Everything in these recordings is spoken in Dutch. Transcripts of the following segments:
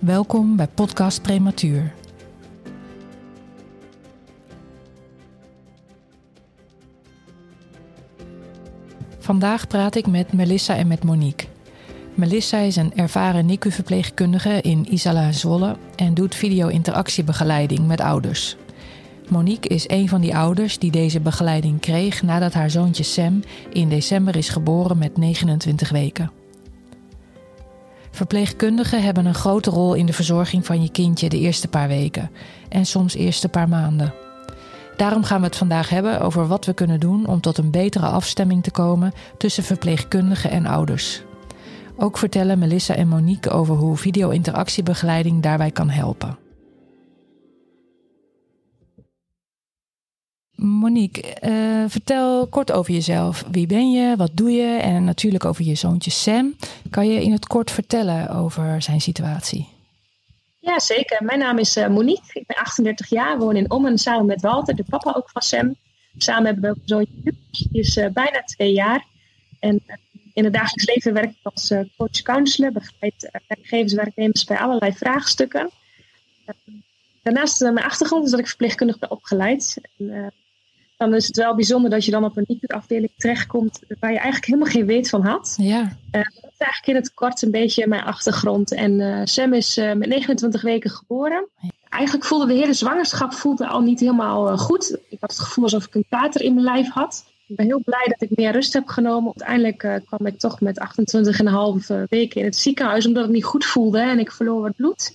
Welkom bij Podcast Prematuur. Vandaag praat ik met Melissa en met Monique. Melissa is een ervaren NICU-verpleegkundige in Isala Zwolle en doet video-interactiebegeleiding met ouders. Monique is een van die ouders die deze begeleiding kreeg nadat haar zoontje Sam in december is geboren met 29 weken. Verpleegkundigen hebben een grote rol in de verzorging van je kindje de eerste paar weken en soms eerste paar maanden. Daarom gaan we het vandaag hebben over wat we kunnen doen om tot een betere afstemming te komen tussen verpleegkundigen en ouders. Ook vertellen Melissa en Monique over hoe video-interactiebegeleiding daarbij kan helpen. Monique, uh, vertel kort over jezelf. Wie ben je? Wat doe je? En natuurlijk over je zoontje Sam. Kan je in het kort vertellen over zijn situatie? Ja, zeker. Mijn naam is uh, Monique. Ik ben 38 jaar, woon in Ommen samen met Walter, de papa ook van Sam. Samen hebben we ook een zoontje, die is uh, bijna twee jaar. En in het dagelijks leven werk ik als coach-counselor, begeleid werkgevers, werknemers bij allerlei vraagstukken. Daarnaast mijn achtergrond is dat ik verpleegkundig ben opgeleid. En, dan is het wel bijzonder dat je dan op een NICU-afdeling terechtkomt waar je eigenlijk helemaal geen weet van had. Ja. Uh, dat is eigenlijk in het kort een beetje mijn achtergrond. En uh, Sam is uh, met 29 weken geboren. Eigenlijk voelde de hele zwangerschap voelde al niet helemaal goed. Ik had het gevoel alsof ik een kater in mijn lijf had. Ik ben heel blij dat ik meer rust heb genomen. Uiteindelijk kwam ik toch met 28,5 weken in het ziekenhuis omdat het niet goed voelde en ik verloor wat bloed.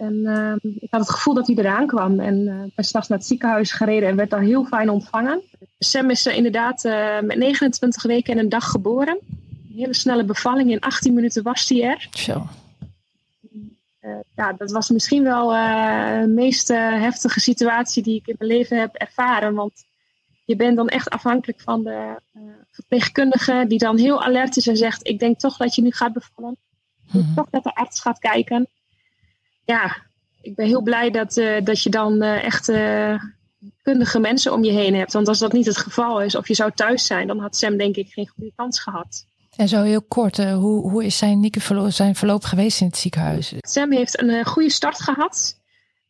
En uh, ik had het gevoel dat hij eraan kwam. En uh, ben s'nachts naar het ziekenhuis gereden en werd daar heel fijn ontvangen. Sam is uh, inderdaad eh, met 29 weken en een dag geboren. Een hele snelle bevalling. In 18 minuten was hij er. Zo. ja, dat was misschien wel de meest heftige situatie die ik in mijn leven heb ervaren. Want je bent dan echt afhankelijk van de verpleegkundige die dan heel alert is en zegt: Ik denk toch dat je nu gaat bevallen. Ik denk mm -hmm. toch dat de arts gaat kijken ja, ik ben heel blij dat, uh, dat je dan uh, echt uh, kundige mensen om je heen hebt. Want als dat niet het geval is, of je zou thuis zijn, dan had Sam denk ik geen goede kans gehad. En zo heel kort, hoe, hoe is zijn, verloop, zijn verloop geweest in het ziekenhuis? Sam heeft een goede start gehad.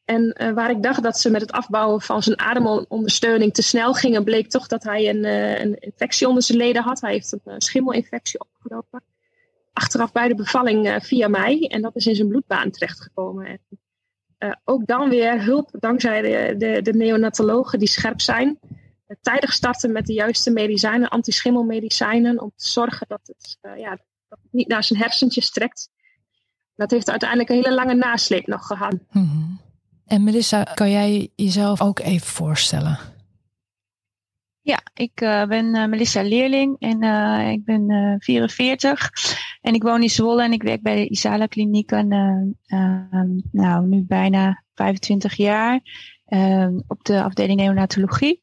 En waar ik dacht dat ze met het afbouwen van zijn ademondersteuning te snel gingen, bleek toch dat hij een, een infectie onder zijn leden had. Hij heeft een schimmelinfectie opgelopen achteraf bij de bevalling uh, via mij. En dat is in zijn bloedbaan terechtgekomen. En, uh, ook dan weer hulp dankzij de, de, neonatologen die scherp zijn. Uh, tijdig starten met de juiste medicijnen, antischimmelmedicijnen. Om te zorgen dat het, ja, dat het niet naar zijn hersentjes trekt. Dat heeft uiteindelijk een hele lange nasleep nog gehad. -hmm. En Melissa, kan jij jezelf ook even voorstellen? Ja, ik uh, ben uh, Melissa Leerling en uh, ik ben 44 en ik woon in Zwolle en ik werk bij de Isala Kliniek en nou nu bijna 25 jaar op de afdeling neonatologie.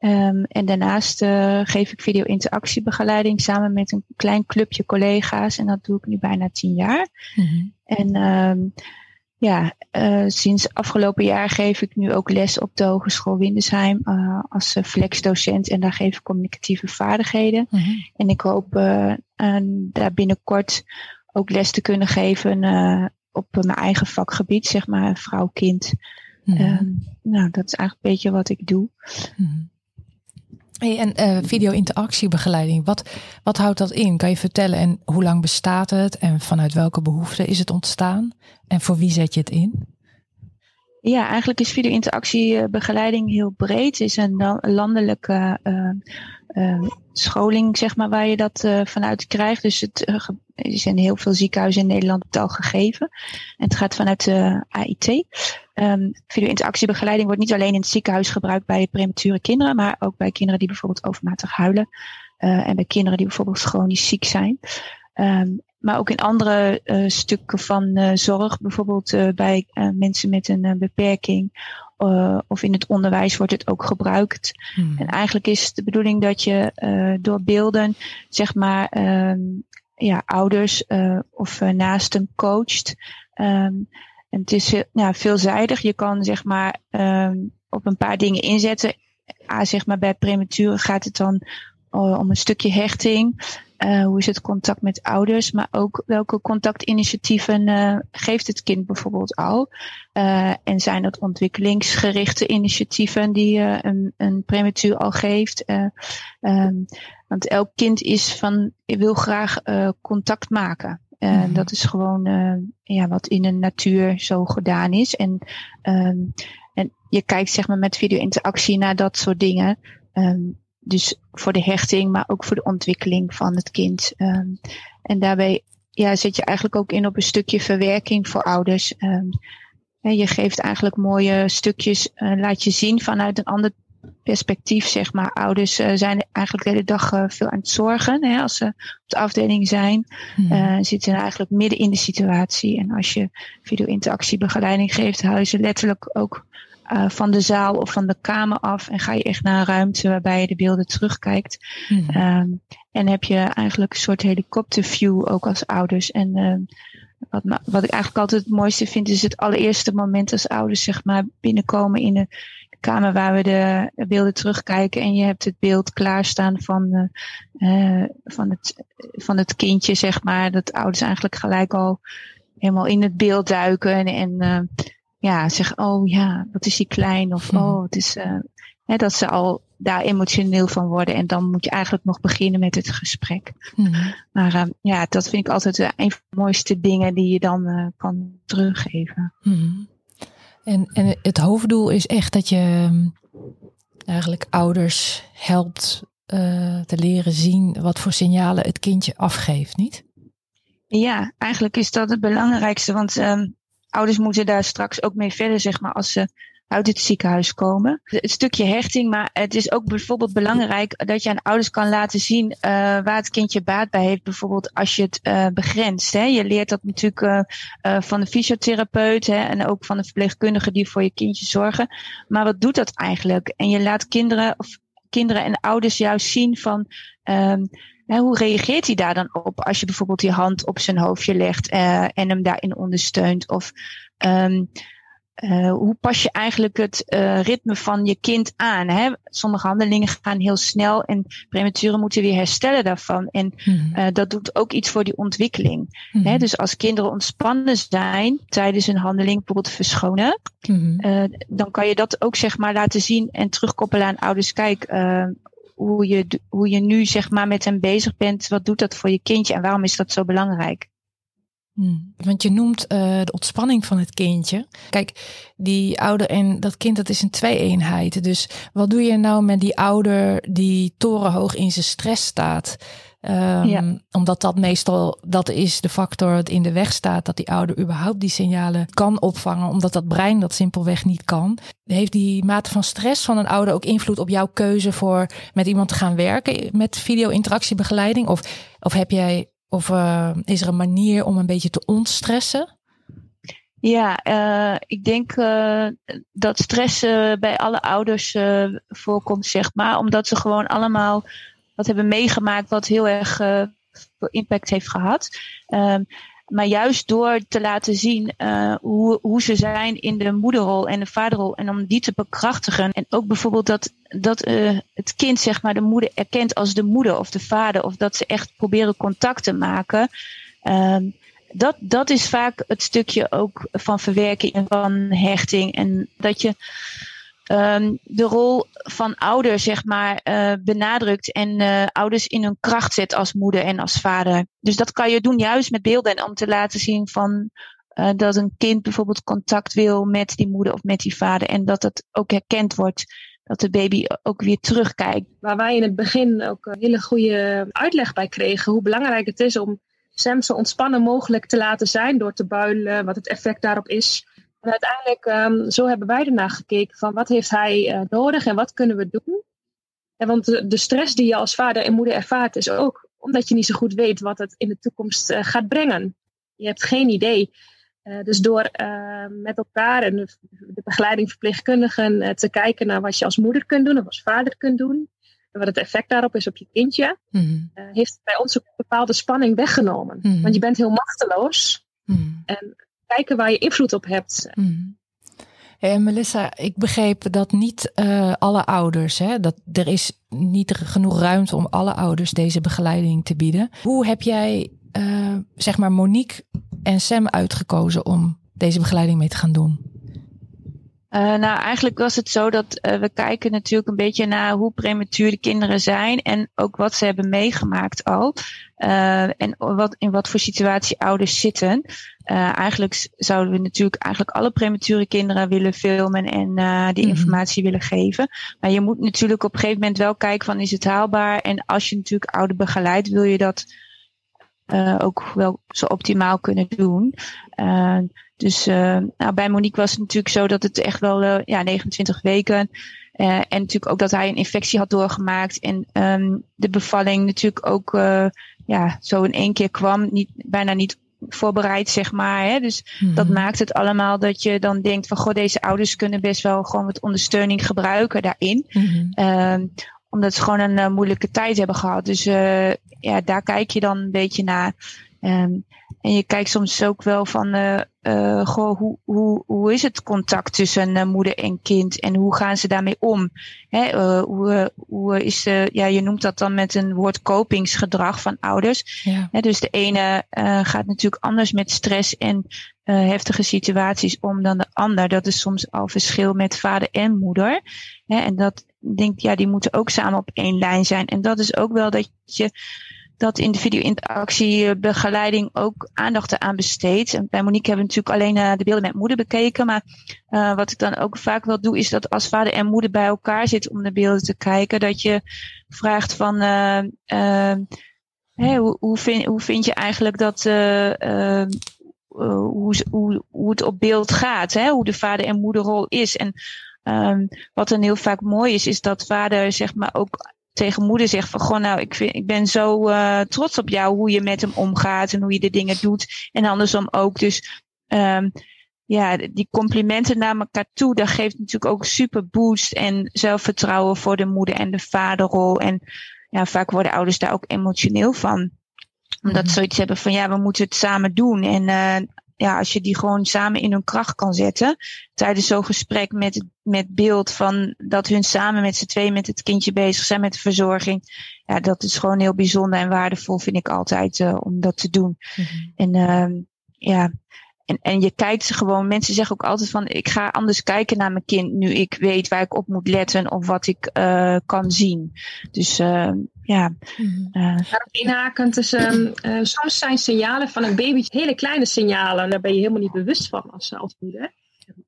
Um, en daarnaast geef ik video-interactiebegeleiding samen met een klein clubje collega's en dat doe ik nu bijna 10 jaar. Mm -hmm. En ja, uh, sinds afgelopen jaar geef ik nu ook les op de Hogeschool Windesheim uh, als uh, flexdocent en daar geef ik communicatieve vaardigheden. Mm -hmm. En ik hoop daar binnenkort ook les te kunnen geven op mijn eigen vakgebied, zeg maar vrouw-kind. Mm -hmm. nou, dat is eigenlijk een beetje wat ik doe. Mm -hmm. En uh, video-interactiebegeleiding, wat, wat houdt dat in? Kan je vertellen en hoe lang bestaat het en vanuit welke behoeften is het ontstaan? En voor wie zet je het in? Ja, eigenlijk is video-interactiebegeleiding heel breed. Het is een landelijke uh, uh, scholing, zeg maar, waar je dat uh, vanuit krijgt. Dus het er zijn heel veel ziekenhuizen in Nederland het al gegeven. En het gaat vanuit de AIT. Um, video-interactiebegeleiding wordt niet alleen in het ziekenhuis gebruikt bij premature kinderen, maar ook bij kinderen die bijvoorbeeld overmatig huilen. En bij kinderen die bijvoorbeeld chronisch ziek zijn. Um, maar ook in andere stukken van zorg, bijvoorbeeld bij mensen met een beperking of in het onderwijs wordt het ook gebruikt. Hmm. En eigenlijk is het de bedoeling dat je door beelden, zeg maar, ehm, ja, ouders of naasten coacht. Ehm, en het is ja, veelzijdig. Je kan zeg maar um, op een paar dingen inzetten. A, zeg maar bij prematuren gaat het dan om een stukje hechting. Uh, hoe is het contact met ouders? Maar ook welke contactinitiatieven uh, geeft het kind bijvoorbeeld al? en zijn dat ontwikkelingsgerichte initiatieven die een, een prematuur al geeft? Um, want elk kind is van, wil graag contact maken. Uh, Dat is gewoon ja, wat in de natuur zo gedaan is. En, um, en je kijkt zeg maar met video-interactie naar dat soort dingen. Um, dus voor de hechting, maar ook voor de ontwikkeling van het kind. Um, en daarbij ja, zet je eigenlijk ook in op een stukje verwerking voor ouders. Um, je geeft eigenlijk mooie stukjes, uh, laat je zien vanuit een ander perspectief, zeg maar. Ouders uh, zijn eigenlijk de hele dag uh, veel aan het zorgen hè, als ze op de afdeling zijn. Mm. Zitten eigenlijk midden in de situatie. En als je video-interactiebegeleiding geeft, huizen letterlijk ook van de zaal of van de kamer af. En ga je echt naar een ruimte waarbij je de beelden terugkijkt. Mm. Um, en heb je eigenlijk een soort helikopterview ook als ouders. En ehm, wat, wat ik eigenlijk altijd het mooiste vind, is het allereerste moment als ouders zeg maar binnenkomen in de kamer waar we de beelden terugkijken en je hebt het beeld klaarstaan van, uh, van, het, van het kindje, zeg maar. Dat ouders eigenlijk gelijk al helemaal in het beeld duiken en, en uh, ja, zeggen, oh ja, wat is die klein? Of mhm. oh, het is, uh, hè, dat ze al daar emotioneel van worden. En dan moet je eigenlijk nog beginnen met het gesprek. Mm Maar ja, dat vind ik altijd een van de mooiste dingen die je dan kan teruggeven. Mm en, en het hoofddoel is echt dat je ehm, eigenlijk ouders helpt te leren zien wat voor signalen het kindje afgeeft, niet? Ja, eigenlijk is dat het belangrijkste, want um, ouders moeten daar straks ook mee verder, zeg maar, als ze uit het ziekenhuis komen. Het stukje hechting, maar het is ook bijvoorbeeld belangrijk dat je aan ouders kan laten zien uh, waar het kindje baat bij heeft. Bijvoorbeeld als je het uh, begrenst. Hè. Je leert dat natuurlijk uh, van de fysiotherapeut hè, en ook van de verpleegkundige die voor je kindje zorgen. Maar wat doet dat eigenlijk? En je laat kinderen of kinderen en ouders juist zien van um, hoe reageert hij daar dan op als je bijvoorbeeld je hand op zijn hoofdje legt en hem daarin ondersteunt? Of um, uh, hoe pas je eigenlijk het uh, ritme van je kind aan? Hè? Sommige handelingen gaan heel snel en prematuren moeten weer herstellen daarvan. En mm uh, dat doet ook iets voor die ontwikkeling. Mm hè? Dus als kinderen ontspannen zijn tijdens een handeling, bijvoorbeeld verschonen, mm dan kan je dat ook zeg maar laten zien en terugkoppelen aan ouders. Kijk, hoe, je, hoe je nu zeg maar met hem bezig bent, wat doet dat voor je kindje en waarom is dat zo belangrijk? Hmm. Want je noemt uh, de ontspanning van het kindje. Kijk, die ouder en dat kind, dat is een twee-eenheid. Dus wat doe je nou met die ouder die torenhoog in zijn stress staat? Um, ja. Omdat dat meestal, dat is de factor dat in de weg staat dat die ouder überhaupt die signalen kan opvangen, omdat dat brein dat simpelweg niet kan. Heeft die mate van stress van een ouder ook invloed op jouw keuze voor met iemand te gaan werken met video-interactiebegeleiding? Of, of heb jij of uh, is er een manier om een beetje te ontstressen? Ja, uh, ik denk uh, dat stress bij alle ouders voorkomt, zeg maar. Omdat ze gewoon allemaal wat hebben meegemaakt wat heel erg veel impact heeft gehad. Um, maar juist door te laten zien uh, hoe, hoe ze zijn in de moederrol en de vaderrol. En om die te bekrachtigen. En ook bijvoorbeeld dat, dat uh, het kind zeg maar de moeder erkent als de moeder of de vader. Of dat ze echt proberen contact te maken. Um, dat, dat is vaak het stukje ook van verwerking en van hechting. En dat je um, de rol van ouder, zeg maar, uh, benadrukt en uh, ouders in hun kracht zet als moeder en als vader. Dus dat kan je doen juist met beelden en om te laten zien van uh, dat een kind bijvoorbeeld contact wil met die moeder of met die vader en dat dat ook herkend wordt. Dat de baby ook weer terugkijkt. Waar wij in het begin ook een hele goede uitleg bij kregen hoe belangrijk het is om Sam zo ontspannen mogelijk te laten zijn door te builen, wat het effect daarop is. En uiteindelijk, um, zo hebben wij ernaar gekeken van wat heeft hij uh, nodig en wat kunnen we doen. En want de, de, stress die je als vader en moeder ervaart is ook omdat je niet zo goed weet wat het in de toekomst gaat brengen. Je hebt geen idee. dus door met elkaar en de, de begeleiding verpleegkundigen te kijken naar wat je als moeder kunt doen of als vader kunt doen, en wat het effect daarop is op je kindje, mhm. heeft bij ons ook een bepaalde spanning weggenomen. Mhm. Want je bent heel machteloos. Mhm. En kijken waar je invloed op hebt. En Melissa, ik begreep dat niet uh, alle ouders, hè, dat er is niet genoeg ruimte om alle ouders deze begeleiding te bieden. Hoe heb jij, uh, zeg maar, Monique en Sam uitgekozen om deze begeleiding mee te gaan doen? Uh, nou, eigenlijk was het zo dat uh, we kijken natuurlijk een beetje naar hoe prematuur de kinderen zijn en ook wat ze hebben meegemaakt al. Uh, en wat, in wat voor situatie ouders zitten. eigenlijk zouden we natuurlijk eigenlijk alle premature kinderen willen filmen en die mhm. informatie willen geven. Maar je moet natuurlijk op een gegeven moment wel kijken van is het haalbaar. En als je natuurlijk ouder begeleidt, wil je dat ook wel zo optimaal kunnen doen. Dus uh, nou, bij Monique was het natuurlijk zo dat het echt wel uh, ja, 29 weken. Uh, en natuurlijk ook dat hij een infectie had doorgemaakt. En um, de bevalling natuurlijk ook ja, zo in één keer kwam. Niet, bijna niet voorbereid, zeg maar. Hè? Dus dat maakt het allemaal dat je dan denkt van goh, deze ouders kunnen best wel gewoon wat ondersteuning gebruiken daarin. Mm -hmm. Omdat ze gewoon een moeilijke tijd hebben gehad. Dus ja, daar kijk je dan een beetje naar. Um, en je kijkt soms ook wel van, uh, uh, goh, hoe, hoe, hoe is het contact tussen uh, moeder en kind en hoe gaan ze daarmee om? Hè, hoe, hoe is, ja, je noemt dat dan met een woord kopingsgedrag van ouders. Ja. Hè, dus de ene gaat natuurlijk anders met stress en heftige situaties om dan de ander. Dat is soms al verschil met vader en moeder. Hè, en dat denk ja, die moeten ook samen op één lijn zijn. En dat is ook wel dat je dat in de video-interactiebegeleiding ook aandacht aan besteedt. En bij Monique hebben we natuurlijk alleen uh, de beelden met moeder bekeken. Maar uh, wat ik dan ook vaak wel doe, is dat als vader en moeder bij elkaar zitten om de beelden te kijken, dat je vraagt van hey, hoe, hoe, vind, hoe vind je eigenlijk dat hoe, hoe, hoe het op beeld gaat, hè? hoe de vader- en moederrol is. En um, wat dan heel vaak mooi is, is dat vader zeg maar ook tegen moeder zegt van goh, nou, ik, vind, ik ben zo uh, trots op jou hoe je met hem omgaat en hoe je de dingen doet. En andersom ook. Dus um, ja, die complimenten naar elkaar toe, dat geeft natuurlijk ook super boost en zelfvertrouwen voor de moeder en de vaderrol. En ja, vaak worden ouders daar ook emotioneel van. Omdat ze zoiets hebben van ja, we moeten het samen doen. En uh, ja, als je die gewoon samen in hun kracht kan zetten. Tijdens zo'n gesprek met, met beeld van dat hun samen met z'n twee met het kindje bezig zijn met de verzorging. Ja, dat is gewoon heel bijzonder en waardevol, vind ik altijd, uh, om dat te doen. Mm -hmm. En uh, ja, en, en je kijkt ze gewoon, mensen zeggen ook altijd van ik ga anders kijken naar mijn kind nu ik weet waar ik op moet letten of wat ik uh, kan zien. Dus uh, ja. Inhakend, um, uh, soms zijn signalen van een baby hele kleine signalen. Daar ben je helemaal niet bewust van als, als moeder.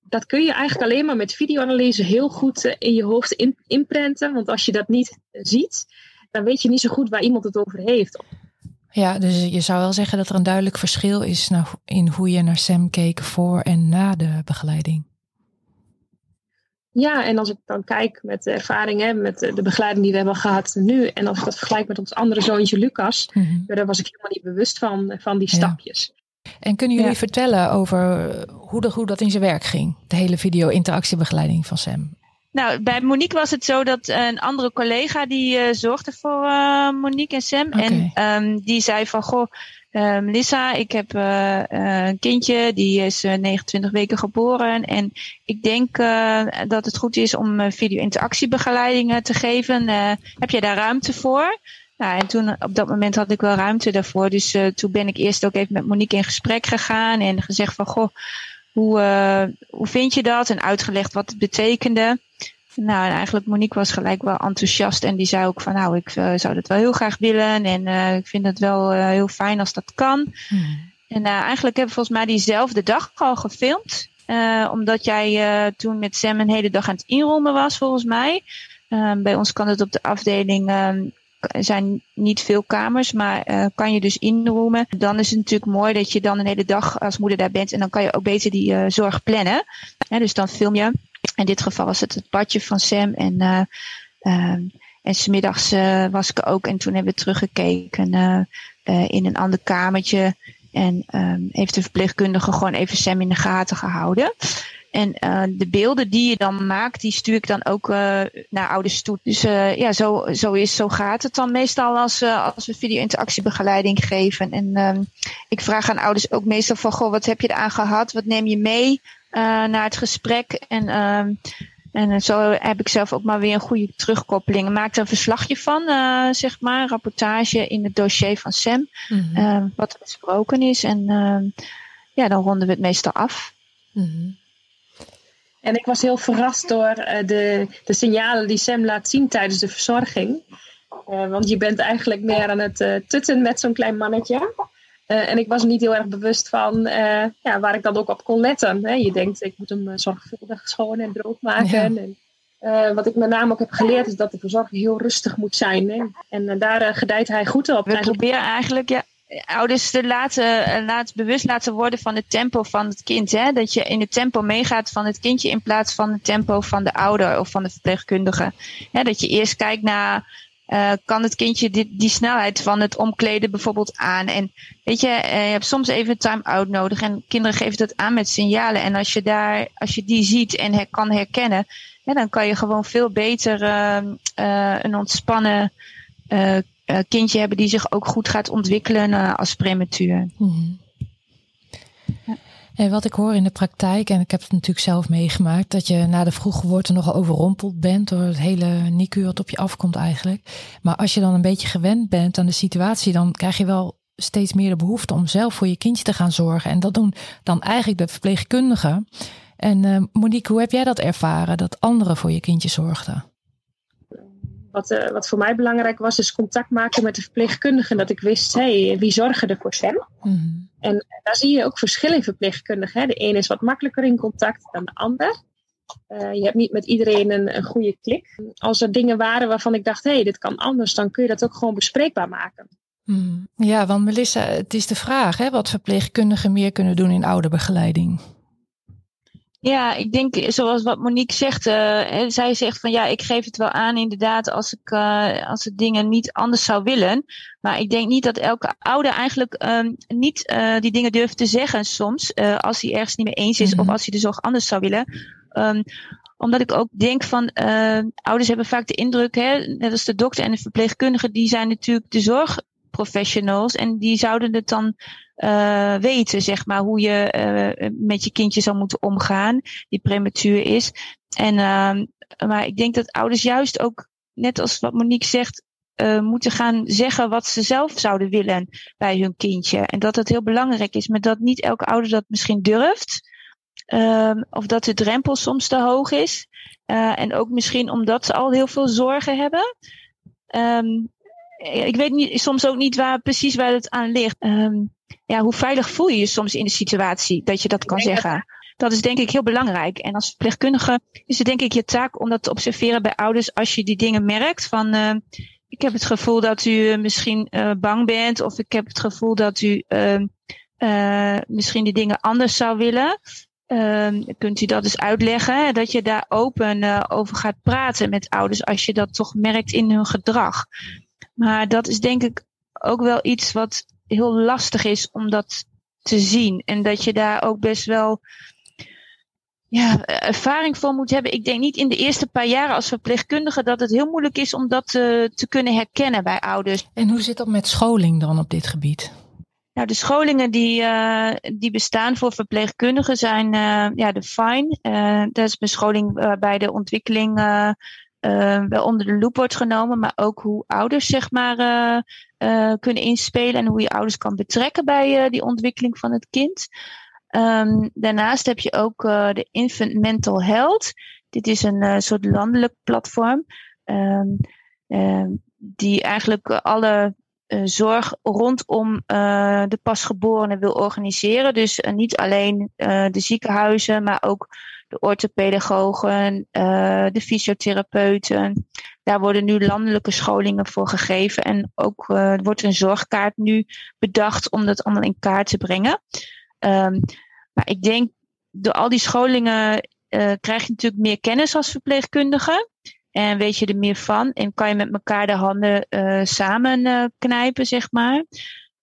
Dat kun je eigenlijk alleen maar met videoanalyse heel goed in je hoofd in, inprenten. Want als je dat niet ziet, dan weet je niet zo goed waar iemand het over heeft. Ja, dus je zou wel zeggen dat er een duidelijk verschil is in hoe je naar Sam keek voor en na de begeleiding. Ja, en als ik dan kijk met de ervaringen, met de begeleiding die we hebben gehad nu, en als ik dat vergelijk met ons andere zoontje Lucas, mm daar was ik helemaal niet bewust van, van die stapjes. En kunnen jullie vertellen over hoe, de, hoe dat in zijn werk ging? De hele video-interactiebegeleiding van Sam. Nou, bij Monique was het zo dat een andere collega die uh, zorgde voor uh, Monique en Sam. En um, die zei van, goh, Melissa, ik heb een kindje, die is 29 weken geboren. En ik denk dat het goed is om video-interactiebegeleidingen te geven. heb jij daar ruimte voor? Nou, en toen op dat moment had ik wel ruimte daarvoor. Dus toen ben ik eerst ook even met Monique in gesprek gegaan en gezegd van, goh, hoe, hoe vind je dat? En uitgelegd wat het betekende. Nou, en eigenlijk Monique was gelijk wel enthousiast en die zei ook van nou, ik uh, zou dat wel heel graag willen en uh, ik vind het wel uh, heel fijn als dat kan. Hmm. En eigenlijk hebben we volgens mij diezelfde dag al gefilmd, omdat jij toen met Sam een hele dag aan het inrollen was volgens mij. Ehm, bij ons kan het op de afdeling ehm, er zijn niet veel kamers, maar kan je dus inroomen. Dan is het natuurlijk mooi dat je dan een hele dag als moeder daar bent en dan kan je ook beter die zorg plannen. dus dan film je in dit geval was het het badje van Sam. En, uh, uh, en smiddags uh, was ik ook. En toen hebben we teruggekeken in een ander kamertje. En um, heeft de verpleegkundige gewoon even Sam in de gaten gehouden. En de beelden die je dan maakt, die stuur ik dan ook naar ouders toe. Dus ja, zo, zo, is, zo gaat het dan meestal als, als we video-interactiebegeleiding geven. En um, ik vraag aan ouders ook meestal van, goh, wat heb je eraan gehad? Wat neem je mee naar het gesprek? En um, en zo heb ik zelf ook maar weer een goede terugkoppeling. Ik maak er een verslagje van, uh, zeg maar, een rapportage in het dossier van Sam, mm -hmm. uh, wat er besproken is. En uh, ja, dan ronden we het meestal af. Mm -hmm. En ik was heel verrast door de, de signalen die Sam laat zien tijdens de verzorging. want je bent eigenlijk meer aan het tutten met zo'n klein mannetje. Uh, en ik was niet heel erg bewust van uh, ja, waar ik dan ook op kon letten. Hè. Je denkt, ik moet hem eh, zorgvuldig schoon en droog maken. Ja. En, uh, wat ik met name ook heb geleerd is dat de verzorging heel rustig moet zijn. Hè. En daar gedijt hij goed op. We proberen eigenlijk ja, ouders te laten, laten bewust laten worden van het tempo van het kind. Hè? Dat je in het tempo meegaat van het kindje in plaats van het tempo van de ouder of van de verpleegkundige. Ja, dat je eerst kijkt naar uh, kan het kindje die, die snelheid van het omkleden bijvoorbeeld aan. En weet je, uh, je hebt soms even time-out nodig en kinderen geven dat aan met signalen. En als je daar, als je die ziet en kan herkennen, dan kan je gewoon veel beter uh, een ontspannen kindje hebben die zich ook goed gaat ontwikkelen als prematuur. -hmm. En wat ik hoor in de praktijk, en ik heb het natuurlijk zelf meegemaakt, dat je na de vroege geboorte nogal overrompeld bent door het hele NICU wat op je afkomt eigenlijk. Maar als je dan een beetje gewend bent aan de situatie, dan krijg je wel steeds meer de behoefte om zelf voor je kindje te gaan zorgen. En dat doen dan eigenlijk de verpleegkundigen. En uh, Monique, hoe heb jij dat ervaren, dat anderen voor je kindje zorgden? Wat, uh, wat voor mij belangrijk was, is contact maken met de verpleegkundige. Dat ik wist, hey, wie zorgen er voor Sam? Mm-hmm. En daar zie je ook verschillen in verpleegkundigen. De ene is wat makkelijker in contact dan de ander. Uh, je hebt niet met iedereen een, een goede klik. Als er dingen waren waarvan ik dacht, hé, hey, dit kan anders, dan kun je dat ook gewoon bespreekbaar maken. Mm. Ja, want Melissa, het is de vraag hè, wat verpleegkundigen meer kunnen doen in ouderbegeleiding. Ja, ik denk zoals wat Monique zegt. Uh, zij zegt van ja, ik geef het wel aan inderdaad als ik uh, als ik dingen niet anders zou willen. Maar ik denk niet dat elke ouder eigenlijk um, niet uh, die dingen durft te zeggen soms. als hij ergens niet mee eens is mm -hmm. of als hij de zorg anders zou willen. Um, omdat ik ook denk van ouders hebben vaak de indruk, hè, net als de dokter en de verpleegkundige, die zijn natuurlijk de zorgprofessionals en die zouden het dan uh, weten, zeg maar, hoe je uh, met je kindje zou moeten omgaan, die prematuur is. En, uh, maar ik denk dat ouders juist ook, net als wat Monique zegt, uh, moeten gaan zeggen wat ze zelf zouden willen bij hun kindje. En dat het heel belangrijk is, maar dat niet elke ouder dat misschien durft. Uh, of dat de drempel soms te hoog is. En ook misschien omdat ze al heel veel zorgen hebben. Um, ik weet niet, soms ook niet waar, precies waar het aan ligt. Ja, hoe veilig voel je je soms in de situatie dat je dat kan zeggen? Dat is denk ik heel belangrijk. En als verpleegkundige is het denk ik je taak om dat te observeren bij ouders als je die dingen merkt. Van uh, ik heb het gevoel dat u misschien uh, bang bent of ik heb het gevoel dat u uh, misschien die dingen anders zou willen. Uh, kunt u dat eens uitleggen? Dat je daar open over gaat praten met ouders als je dat toch merkt in hun gedrag. Maar dat is denk ik ook wel iets wat heel lastig is om dat te zien. En dat je daar ook best wel ja, ervaring voor moet hebben. Ik denk niet in de eerste paar jaren als verpleegkundige dat het heel moeilijk is om dat te, te kunnen herkennen bij ouders. En hoe zit dat met scholing dan op dit gebied? Nou, de scholingen die, uh, die bestaan voor verpleegkundigen zijn uh, ja, de FINE. Dat is een scholing waarbij de ontwikkeling uh, wel onder de loep wordt genomen, maar ook hoe ouders zeg maar uh, uh, kunnen inspelen en hoe je ouders kan betrekken bij die ontwikkeling van het kind. Um, daarnaast heb je ook de Infant Mental Health. Dit is een soort landelijk platform um, die eigenlijk alle zorg rondom de pasgeborenen wil organiseren. Dus niet alleen de ziekenhuizen, maar ook de orthopedagogen, uh, de fysiotherapeuten. Daar worden nu landelijke scholingen voor gegeven. En ook uh, wordt een zorgkaart nu bedacht om dat allemaal in kaart te brengen. Um, maar ik denk, door al die scholingen uh, krijg je natuurlijk meer kennis als verpleegkundige. En weet je er meer van? En kan je met elkaar de handen samen knijpen, zeg maar.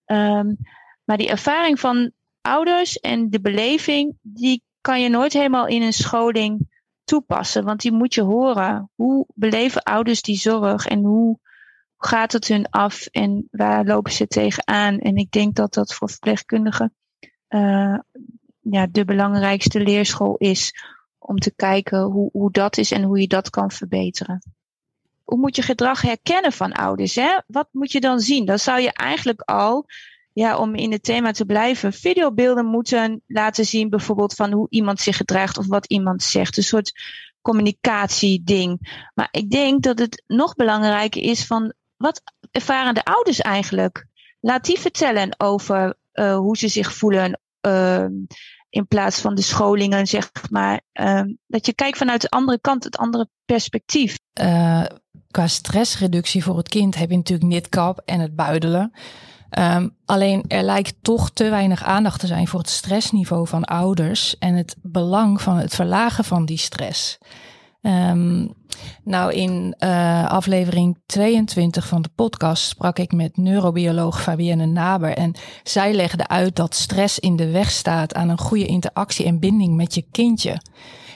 Um, maar die ervaring van ouders en de beleving, die kan je nooit helemaal in een scholing toepassen. Want die moet je horen. Hoe beleven ouders die zorg en hoe gaat het hun af en waar lopen ze tegenaan? En ik denk dat dat voor verpleegkundigen uh, ja, de belangrijkste leerschool is om te kijken hoe, hoe dat is en hoe je dat kan verbeteren. Hoe moet je gedrag herkennen van ouders? Hè? Wat moet je dan zien? Dan zou je eigenlijk al, ja, om in het thema te blijven, videobeelden moeten laten zien, bijvoorbeeld van hoe iemand zich gedraagt of wat iemand zegt. Een soort communicatieding. Maar ik denk dat het nog belangrijker is van wat ervaren de ouders eigenlijk? Laat die vertellen over uh, hoe ze zich voelen. Uh, in plaats van de scholingen, zeg maar. Uh, dat je kijkt vanuit de andere kant, het andere perspectief. Uh, qua stressreductie voor het kind heb je natuurlijk nitkap en het buidelen. Um, alleen er lijkt toch te weinig aandacht te zijn voor het stressniveau van ouders en het belang van het verlagen van die stress. Um, nou, in uh, aflevering 22 van de podcast sprak ik met neurobioloog Fabienne Naber. En zij legde uit dat stress in de weg staat aan een goede interactie en binding met je kindje.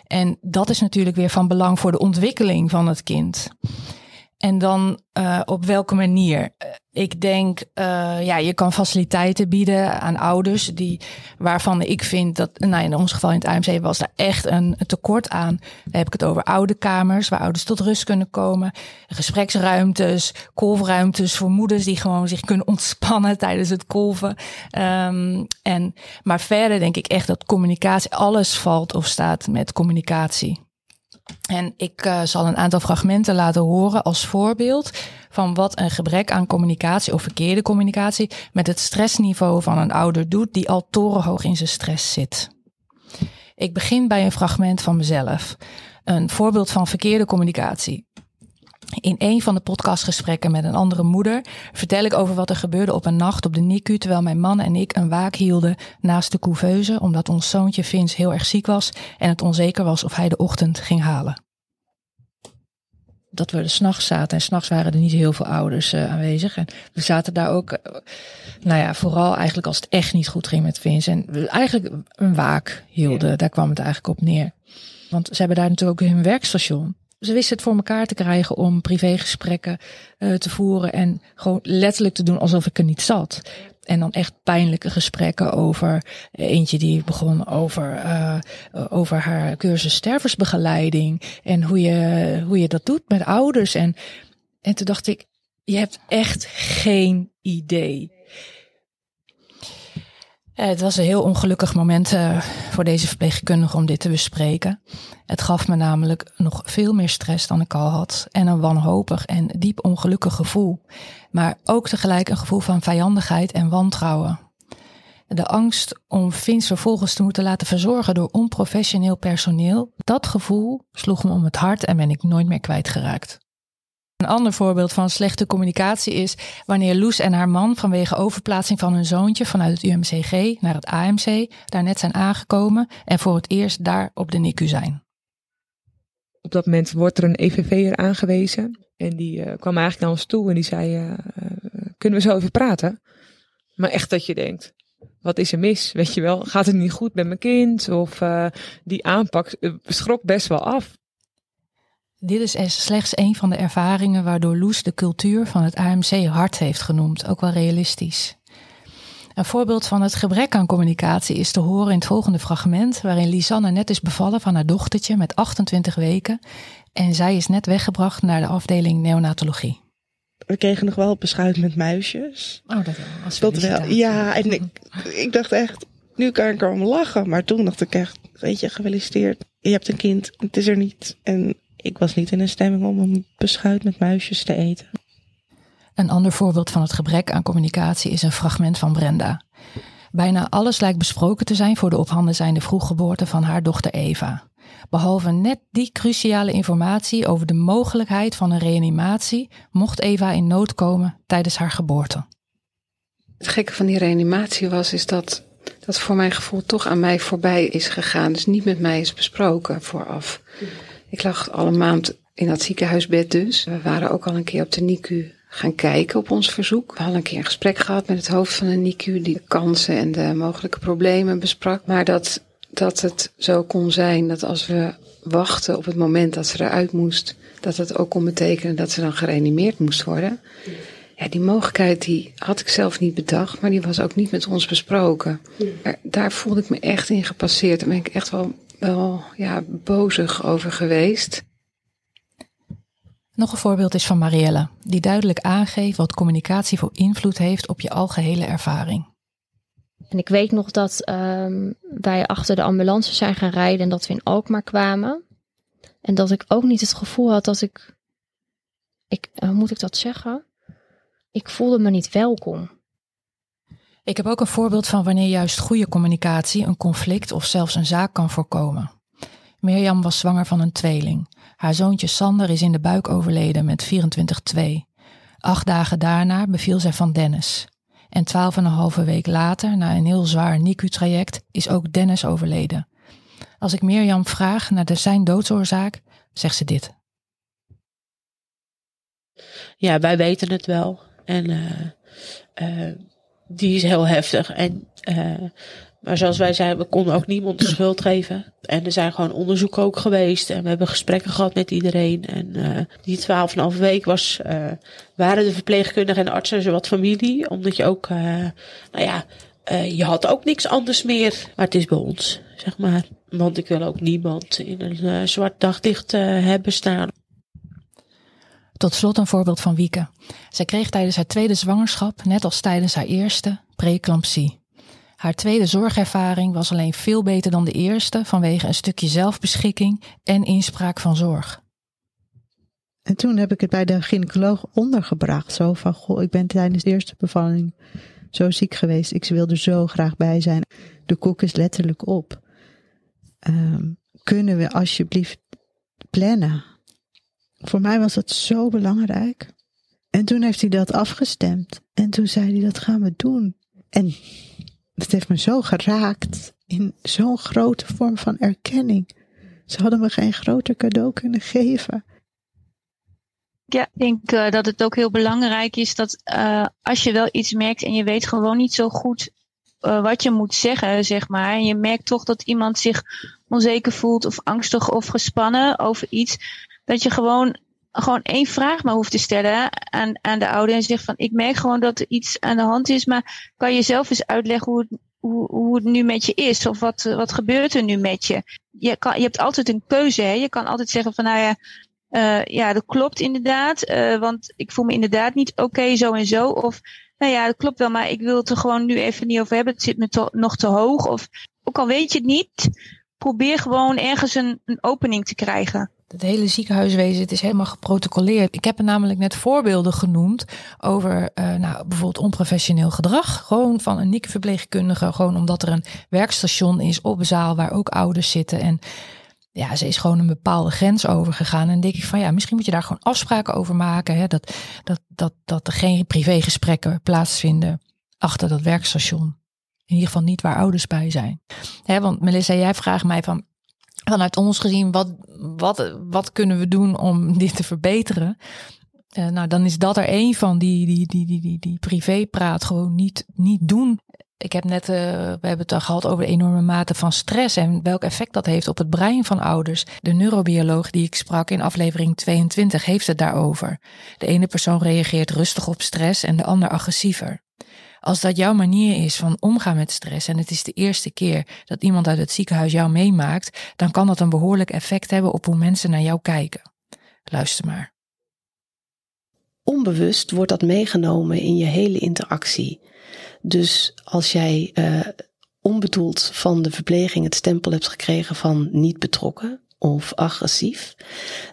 En dat is natuurlijk weer van belang voor de ontwikkeling van het kind. En dan uh, op welke manier? Ik denk, uh, ja, je kan faciliteiten bieden aan ouders die, waarvan ik vind dat, nou in ons geval in het AMC was daar echt een, tekort aan. Dan heb ik het over oude kamers waar ouders tot rust kunnen komen, gespreksruimtes, kolfruimtes voor moeders die gewoon zich kunnen ontspannen tijdens het kolven. Um, en, maar verder denk ik echt dat communicatie, alles valt of staat met communicatie. En ik uh, zal een aantal fragmenten laten horen als voorbeeld van wat een gebrek aan communicatie of verkeerde communicatie met het stressniveau van een ouder doet die al torenhoog in zijn stress zit. Ik begin bij een fragment van mezelf. Een voorbeeld van verkeerde communicatie. In een van de podcastgesprekken met een andere moeder vertel ik over wat er gebeurde op een nacht op de NICU terwijl mijn man en ik een waak hielden naast de couveuse omdat ons zoontje Vins heel erg ziek was en het onzeker was of hij de ochtend ging halen. Dat we er s'nachts zaten en s'nachts waren er niet heel veel ouders uh, aanwezig. En we zaten daar ook, uh, nou ja, vooral eigenlijk als het echt niet goed ging met Vins. En we eigenlijk een waak hielden, ja. daar kwam het eigenlijk op neer. Want ze hebben daar natuurlijk ook hun werkstation ze wisten het voor elkaar te krijgen om privégesprekken uh, te voeren en gewoon letterlijk te doen alsof ik er niet zat. En dan echt pijnlijke gesprekken over eentje die begon over, uh, over haar cursus stervensbegeleiding en hoe je, hoe je dat doet met ouders. En, en toen dacht ik, je hebt echt geen idee. Eh, het was een heel ongelukkig moment uh, voor deze verpleegkundige om dit te bespreken. Het gaf me namelijk nog veel meer stress dan ik al had en een wanhopig en diep ongelukkig gevoel. Maar ook tegelijk een gevoel van vijandigheid en wantrouwen. De angst om Vince vervolgens te moeten laten verzorgen door onprofessioneel personeel, dat gevoel sloeg me om het hart en ben ik nooit meer kwijtgeraakt. Een ander voorbeeld van slechte communicatie is wanneer Loes en haar man vanwege overplaatsing van hun zoontje vanuit het UMCG naar het AMC daar net zijn aangekomen en voor het eerst daar op de NICU zijn. Op dat moment wordt er een EVV'er aangewezen en die uh, kwam eigenlijk naar ons toe en die zei, uh, kunnen we zo even praten? Maar echt dat je denkt, wat is er mis? Weet je wel, gaat het niet goed met mijn kind? Of die aanpak schrok best wel af. Dit is slechts een van de ervaringen waardoor Loes de cultuur van het AMC hard heeft genoemd, ook wel realistisch. Een voorbeeld van het gebrek aan communicatie is te horen in het volgende fragment, waarin Lisanne net is bevallen van haar dochtertje met 28 weken en zij is net weggebracht naar de afdeling neonatologie. We kregen nog wel beschuit met muisjes. Oh, dat wel. Dat wel. Ja, en ik, ik dacht echt, nu kan ik erom lachen. Maar toen dacht ik echt, weet je, gefeliciteerd. Je hebt een kind, het is er niet. En ik was niet in een stemming om een beschuit met muisjes te eten. Een ander voorbeeld van het gebrek aan communicatie is een fragment van Brenda. Bijna alles lijkt besproken te zijn voor de op handen zijnde vroeggeboorte van haar dochter Eva. Behalve net die cruciale informatie over de mogelijkheid van een reanimatie, mocht Eva in nood komen tijdens haar geboorte. Het gekke van die reanimatie was, is dat dat voor mijn gevoel toch aan mij voorbij is gegaan. Dus niet met mij is besproken vooraf. Ik lag al een maand in dat ziekenhuisbed dus. We waren ook al een keer op de NICU gaan kijken op ons verzoek. We hadden een keer een gesprek gehad met het hoofd van de NICU die de kansen en de mogelijke problemen besprak. Maar dat, dat het zo kon zijn dat als we wachten op het moment dat ze eruit moest, dat het ook kon betekenen dat ze dan gereanimeerd moest worden. Ja, die mogelijkheid die had ik zelf niet bedacht, maar die was ook niet met ons besproken. Daar voelde ik me echt in gepasseerd. Daar ben ik echt wel, wel ja, bozig over geweest. Nog een voorbeeld is van Marielle, die duidelijk aangeeft wat communicatie voor invloed heeft op je algehele ervaring. En ik weet nog dat um, wij achter de ambulance zijn gaan rijden en dat we in Alkmaar kwamen. En dat ik ook niet het gevoel had dat ik, ik hoe moet ik dat zeggen? Ik voelde me niet welkom. Ik heb ook een voorbeeld van wanneer juist goede communicatie een conflict of zelfs een zaak kan voorkomen. Mirjam was zwanger van een tweeling. Haar zoontje Sander is in de buik overleden met 24-2. Acht dagen daarna beviel zij van Dennis. En twaalf en een halve week later, na een heel zwaar NICU-traject, is ook Dennis overleden. Als ik Mirjam vraag naar de zijn doodsoorzaak, zegt ze dit. Ja, wij weten het wel. En uh, uh, die is heel heftig. En uh, maar zoals wij zeiden, we konden ook niemand de schuld geven. En er zijn gewoon onderzoeken ook geweest. En we hebben gesprekken gehad met iedereen. En uh, die twaalf en halve week was, uh, waren de verpleegkundigen en artsen zo wat familie. Omdat je ook, nou ja, je had ook niks anders meer. Maar het is bij ons, zeg maar. Want ik wil ook niemand in een zwart daglicht hebben staan. Tot slot een voorbeeld van Wieke. Zij kreeg tijdens haar tweede zwangerschap, net als tijdens haar eerste, preeclampsie. Haar tweede zorgervaring was alleen veel beter dan de eerste vanwege een stukje zelfbeschikking en inspraak van zorg. En toen heb ik het bij de gynaecoloog ondergebracht. Zo van, goh, ik ben tijdens de eerste bevalling zo ziek geweest. Ik wil er zo graag bij zijn. De koek is letterlijk op. Um, kunnen we alsjeblieft plannen? Voor mij was dat zo belangrijk. En toen heeft hij dat afgestemd. En toen zei hij, dat gaan we doen. En het heeft me zo geraakt in zo'n grote vorm van erkenning. Ze hadden me geen groter cadeau kunnen geven. Ja, ik denk uh, dat het ook heel belangrijk is dat uh, als je wel iets merkt en je weet gewoon niet zo goed uh, wat je moet zeggen, zeg maar. En je merkt toch dat iemand zich onzeker voelt of angstig of gespannen over iets. Dat je gewoon, gewoon één vraag maar hoeft te stellen aan, aan de ouder. En zegt van, ik merk gewoon dat er iets aan de hand is, maar kan je zelf eens uitleggen hoe het, hoe, hoe het nu met je is? Of wat, wat gebeurt er nu met je? Je, kan, je hebt altijd een keuze, hè. Je kan altijd zeggen van, nou ja, uh, ja, dat klopt inderdaad. Uh, want ik voel me inderdaad niet oké, zo en zo. Of, nou ja, dat klopt wel, maar ik wil het er gewoon nu even niet over hebben. Het zit me to nog te hoog. Of, ook al weet je het niet, probeer gewoon ergens een, een opening te krijgen. Het hele ziekenhuiswezen het is helemaal geprotocoleerd. Ik heb er namelijk net voorbeelden genoemd over uh, nou, bijvoorbeeld onprofessioneel gedrag. Gewoon van een NIC-verpleegkundige. Gewoon omdat er een werkstation is op een zaal waar ook ouders zitten. En ja, ze is gewoon een bepaalde grens overgegaan. En denk ik van ja, misschien moet je daar gewoon afspraken over maken. Hè? Dat, dat, dat, dat er geen privégesprekken plaatsvinden achter dat werkstation. In ieder geval niet waar ouders bij zijn. Hè, want Melissa, jij vraagt mij van vanuit ons gezien, wat, wat, wat kunnen we doen om dit te verbeteren? Uh, nou, dan is dat er één van die, die, die, die, die, die privépraat gewoon niet, niet doen. Ik heb net, uh, we hebben het al gehad over de enorme mate van stress en welk effect dat heeft op het brein van ouders. De neurobioloog die ik sprak in aflevering 22 heeft het daarover. De ene persoon reageert rustig op stress en de ander agressiever. Als dat jouw manier is van omgaan met stress en het is de eerste keer dat iemand uit het ziekenhuis jou meemaakt, dan kan dat een behoorlijk effect hebben op hoe mensen naar jou kijken. Luister maar. Onbewust wordt dat meegenomen in je hele interactie. Dus als jij uh, onbedoeld van de verpleging het stempel hebt gekregen van niet betrokken of agressief,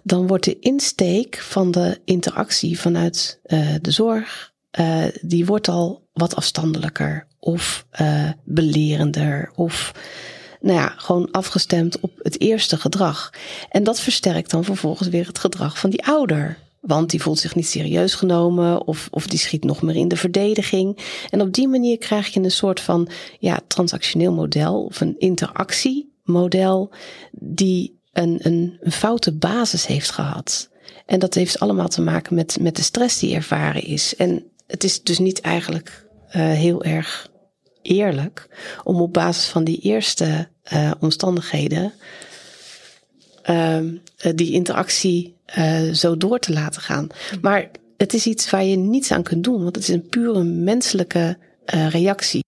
dan wordt de insteek van de interactie vanuit uh, de zorg, uh, die wordt al wat afstandelijker of uh, belerender of nou ja, gewoon afgestemd op het eerste gedrag. En dat versterkt dan vervolgens weer het gedrag van die ouder. Want die voelt zich niet serieus genomen of, of die schiet nog meer in de verdediging. En op die manier krijg je een soort van ja, transactioneel model of een interactiemodel die een, een, een foute basis heeft gehad. En dat heeft allemaal te maken met, met de stress die ervaren is. En het is dus niet eigenlijk heel erg eerlijk om op basis van die eerste uh, omstandigheden uh, die interactie zo door te laten gaan. Maar het is iets waar je niets aan kunt doen, want het is een pure menselijke reactie.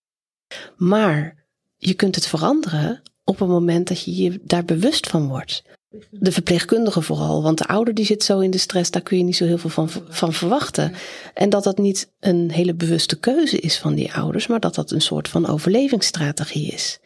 Maar je kunt het veranderen op het moment dat je je daar bewust van wordt. De verpleegkundige vooral, want de ouder die zit zo in de stress, daar kun je niet zo heel veel van, van verwachten. En dat dat niet een hele bewuste keuze is van die ouders, maar dat dat een soort van overlevingsstrategie is.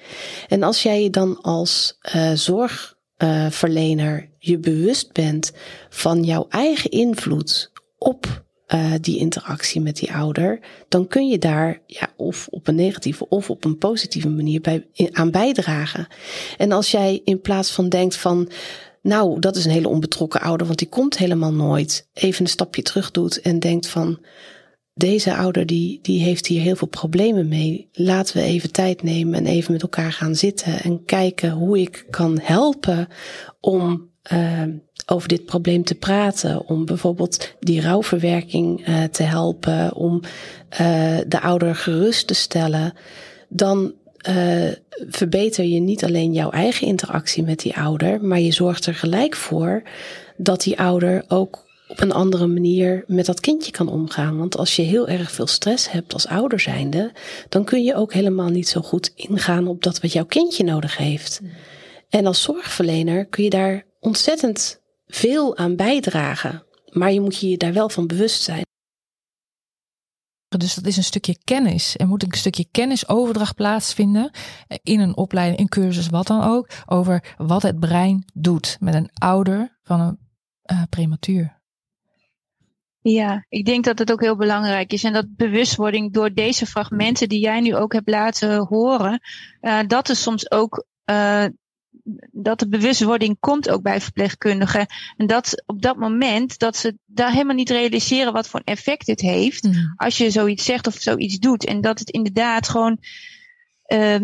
En als jij je dan als uh, zorgverlener je bewust bent van jouw eigen invloed op uh, die interactie met die ouder, dan kun je daar ja, of op een negatieve of op een positieve manier bij, aan bijdragen. En als jij in plaats van denkt van, nou, dat is een hele onbetrokken ouder, want die komt helemaal nooit, even een stapje terug doet en denkt van, deze ouder die, die heeft hier heel veel problemen mee. Laten we even tijd nemen en even met elkaar gaan zitten en kijken hoe ik kan helpen om uh, over dit probleem te praten. Om bijvoorbeeld die rouwverwerking uh, te helpen. Om uh, de ouder gerust te stellen. Dan uh, verbeter je niet alleen jouw eigen interactie met die ouder. Maar je zorgt er gelijk voor dat die ouder ook op een andere manier met dat kindje kan omgaan. Want als je heel erg veel stress hebt als ouder zijnde, dan kun je ook helemaal niet zo goed ingaan op dat wat jouw kindje nodig heeft. En als zorgverlener kun je daar ontzettend veel aan bijdragen. Maar je moet je daar wel van bewust zijn. Dus dat is een stukje kennis. Er moet een stukje kennisoverdracht plaatsvinden in een opleiding, in cursus, wat dan ook, over wat het brein doet met een ouder van een uh, prematuur. Ja, ik denk dat het ook heel belangrijk is. En dat bewustwording door deze fragmenten die jij nu ook hebt laten horen, uh, dat is soms ook uh, dat de bewustwording komt ook bij verpleegkundigen. En dat op dat moment dat ze daar helemaal niet realiseren wat voor effect het heeft. Mm. Als je zoiets zegt of zoiets doet. En dat het inderdaad gewoon. Uh,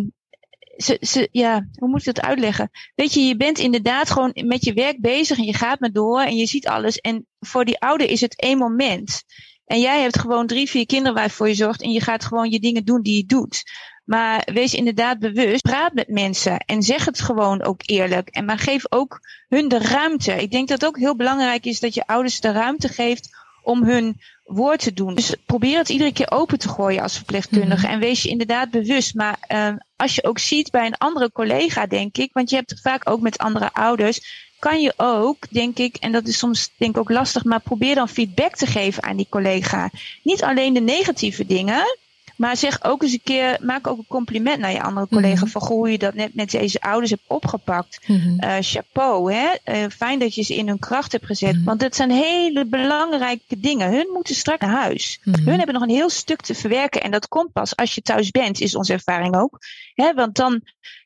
ze, ze, ja, hoe moet ik dat uitleggen? Weet je, je bent inderdaad gewoon met je werk bezig en je gaat maar door en je ziet alles. En voor die ouder is het één moment. En jij hebt gewoon drie, vier kinderen waar je voor je zorgt en je gaat gewoon je dingen doen die je doet. Maar wees inderdaad bewust. Praat met mensen en zeg het gewoon ook eerlijk. En maar geef ook hun de ruimte. Ik denk dat het ook heel belangrijk is dat je ouders de ruimte geeft om hun woord te doen. Dus probeer het iedere keer open te gooien als verpleegkundige. Mm En wees je inderdaad bewust. Maar uh, als je ook ziet bij een andere collega, denk ik, want je hebt het vaak ook met andere ouders, kan je ook, denk ik, en dat is soms denk ik ook lastig, maar probeer dan feedback te geven aan die collega. Niet alleen de negatieve dingen, maar zeg ook eens een keer, maak ook een compliment naar je andere collega. Mm Van hoe je dat net met deze ouders hebt opgepakt. Mm uh, chapeau, hè? Uh, fijn dat je ze in hun kracht hebt gezet. Mm Want dat zijn hele belangrijke dingen. Hun moeten straks naar huis. Hun hebben nog een heel stuk te verwerken. En dat komt pas als je thuis bent, is onze ervaring ook. Hè? Want dan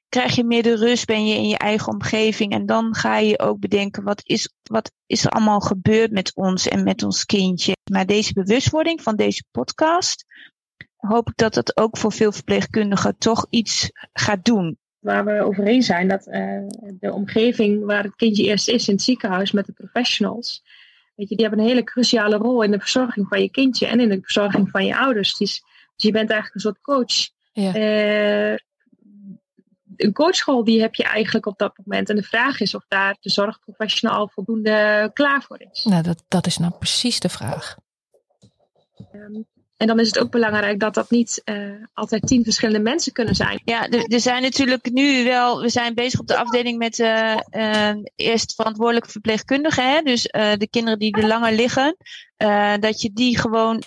krijg je meer de rust, ben je in je eigen omgeving. En dan ga je ook bedenken, wat is, wat is er allemaal gebeurd met ons en met ons kindje. Maar deze bewustwording van deze podcast hoop ik dat dat ook voor veel verpleegkundigen toch iets gaat doen. Waar we overeen zijn dat uh, de omgeving waar het kindje eerst is in het ziekenhuis met de professionals. Weet je, die hebben een hele cruciale rol in de verzorging van je kindje en in de verzorging van je ouders. Dus, dus je bent eigenlijk een soort coach. Ja. Uh, een coachschool die heb je eigenlijk op dat moment. En de vraag is of daar de zorgprofessional al voldoende klaar voor is. Nou, dat, dat is nou precies de vraag. Um, en dan is het ook belangrijk dat dat niet uh, altijd tien verschillende mensen kunnen zijn. Ja, er, zijn natuurlijk nu wel, we zijn bezig op de afdeling met uh, uh, eerst verantwoordelijke verpleegkundigen. Hè? Dus de kinderen die er langer liggen, dat je die gewoon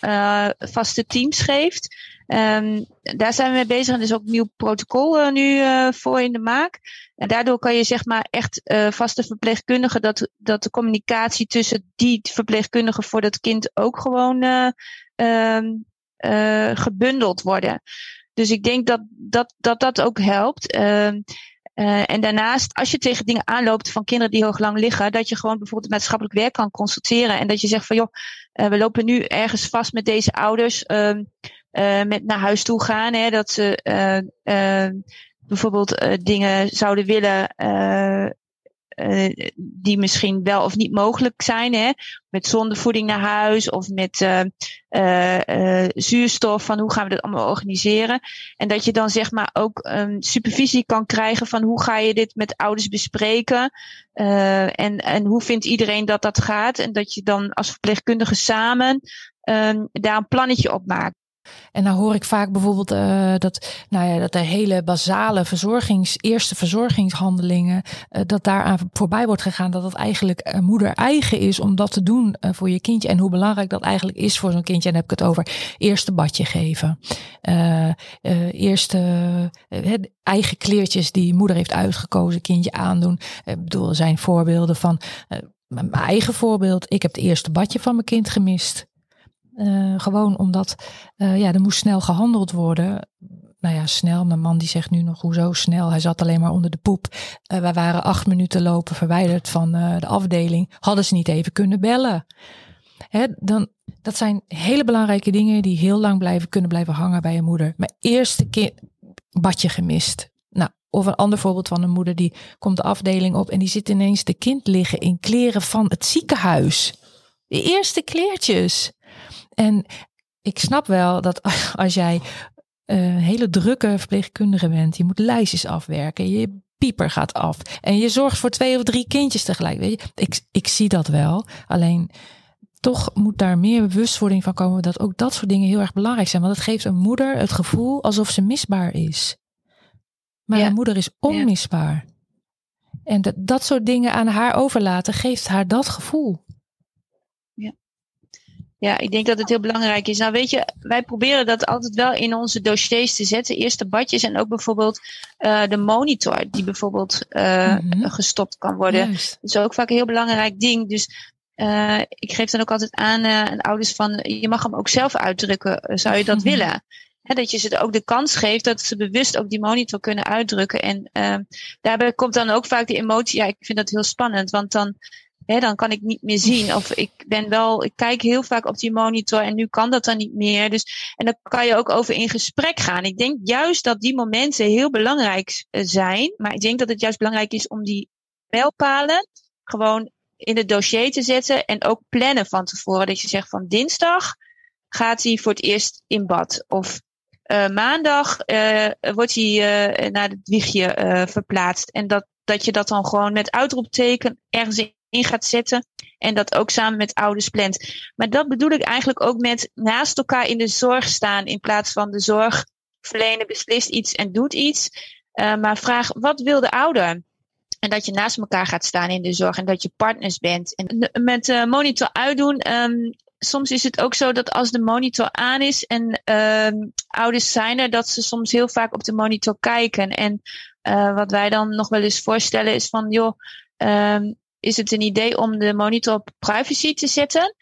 vaste teams geeft. Um, daar zijn we mee bezig en er is ook een nieuw protocol nu voor in de maak. En daardoor kan je zeg maar echt vaste verpleegkundigen, dat, dat de communicatie tussen die verpleegkundigen voor dat kind ook gewoon um, uh, gebundeld worden. Dus ik denk dat dat, dat, dat ook helpt. Uh, uh, en daarnaast, als je tegen dingen aanloopt van kinderen die heel lang liggen, dat je gewoon bijvoorbeeld maatschappelijk werk kan consulteren. En dat je zegt van joh, uh, we lopen nu ergens vast met deze ouders uh, met naar huis toe gaan. Hè, dat ze bijvoorbeeld dingen zouden willen uh, die misschien wel of niet mogelijk zijn. Hè? Met zondevoeding naar huis of met uh, zuurstof. Van hoe gaan we dat allemaal organiseren? En dat je dan zeg maar ook um, supervisie kan krijgen van hoe ga je dit met ouders bespreken? en, en hoe vindt iedereen dat dat gaat? En dat je dan als verpleegkundige samen um, daar een plannetje op maakt. En dan hoor ik vaak bijvoorbeeld uh, dat, nou ja, dat de hele basale verzorgings, eerste verzorgingshandelingen, uh, dat daaraan voorbij wordt gegaan. Dat dat eigenlijk uh, moeder eigen is om dat te doen voor je kindje. En hoe belangrijk dat eigenlijk is voor zo'n kindje. En dan heb ik het over eerste badje geven. eerste eigen kleertjes die moeder heeft uitgekozen, kindje aandoen. Ik bedoel, er zijn voorbeelden van mijn eigen voorbeeld. Ik heb het eerste badje van mijn kind gemist. Uh, gewoon omdat uh, ja, er moest snel gehandeld worden. Nou ja, snel. Mijn man die zegt nu nog hoezo snel. Hij zat alleen maar onder de poep. Uh, wij waren acht minuten lopen verwijderd van de afdeling. Hadden ze niet even kunnen bellen. Hè, dan, dat zijn hele belangrijke dingen die heel lang blijven, kunnen blijven hangen bij je moeder. Mijn eerste keer badje gemist. Nou, of een ander voorbeeld van een moeder die komt de afdeling op en die zit ineens de kind liggen in kleren van het ziekenhuis. De eerste kleertjes. En ik snap wel dat als jij een hele drukke verpleegkundige bent, je moet lijstjes afwerken, je pieper gaat af en je zorgt voor twee of drie kindjes tegelijk. Weet je? Ik, ik zie dat wel. Alleen toch moet daar meer bewustwording van komen dat ook dat soort dingen heel erg belangrijk zijn. Want het geeft een moeder het gevoel alsof ze misbaar is. Maar een moeder is onmisbaar. En dat, dat soort dingen aan haar overlaten geeft haar dat gevoel. Ja, ik denk dat het heel belangrijk is. Nou, weet je, wij proberen dat altijd wel in onze dossiers te zetten. Eerst de badjes en ook bijvoorbeeld uh, de monitor, die bijvoorbeeld uh, gestopt kan worden. Juist. Dat is ook vaak een heel belangrijk ding. Dus uh, ik geef dan ook altijd aan aan ouders van, je mag hem ook zelf uitdrukken. Zou je dat mhm. willen? He, dat je ze ook de kans geeft dat ze bewust ook die monitor kunnen uitdrukken. En daarbij komt dan ook vaak die emotie. Ja, ik vind dat heel spannend, want dan Dan kan ik niet meer zien. Of ik ben wel, ik kijk heel vaak op die monitor en nu kan dat dan niet meer. Dus, en dan kan je ook over in gesprek gaan. Ik denk juist dat die momenten heel belangrijk eh, zijn. Maar ik denk dat het juist belangrijk is om die mijlpalen gewoon in het dossier te zetten. En ook plannen van tevoren. Dat je zegt van dinsdag gaat hij voor het eerst in bad. Of uh, maandag uh, wordt hij naar het wiegje verplaatst. En dat, dat je dat dan gewoon met uitroepteken ergens gaat zetten. En dat ook samen met ouders plant. Maar dat bedoel ik eigenlijk ook met naast elkaar in de zorg staan. In plaats van de zorgverlener beslist iets en doet iets. Uh, maar vraag, wat wil de ouder? En dat je naast elkaar gaat staan in de zorg en dat je partners bent. En met uh, monitor uitdoen. Um, soms is het ook zo dat als de monitor aan is en uh, ouders zijn er, dat ze soms heel vaak op de monitor kijken. En wat wij dan nog wel eens voorstellen is van, joh, um, is het een idee om de monitor op privacy te zetten.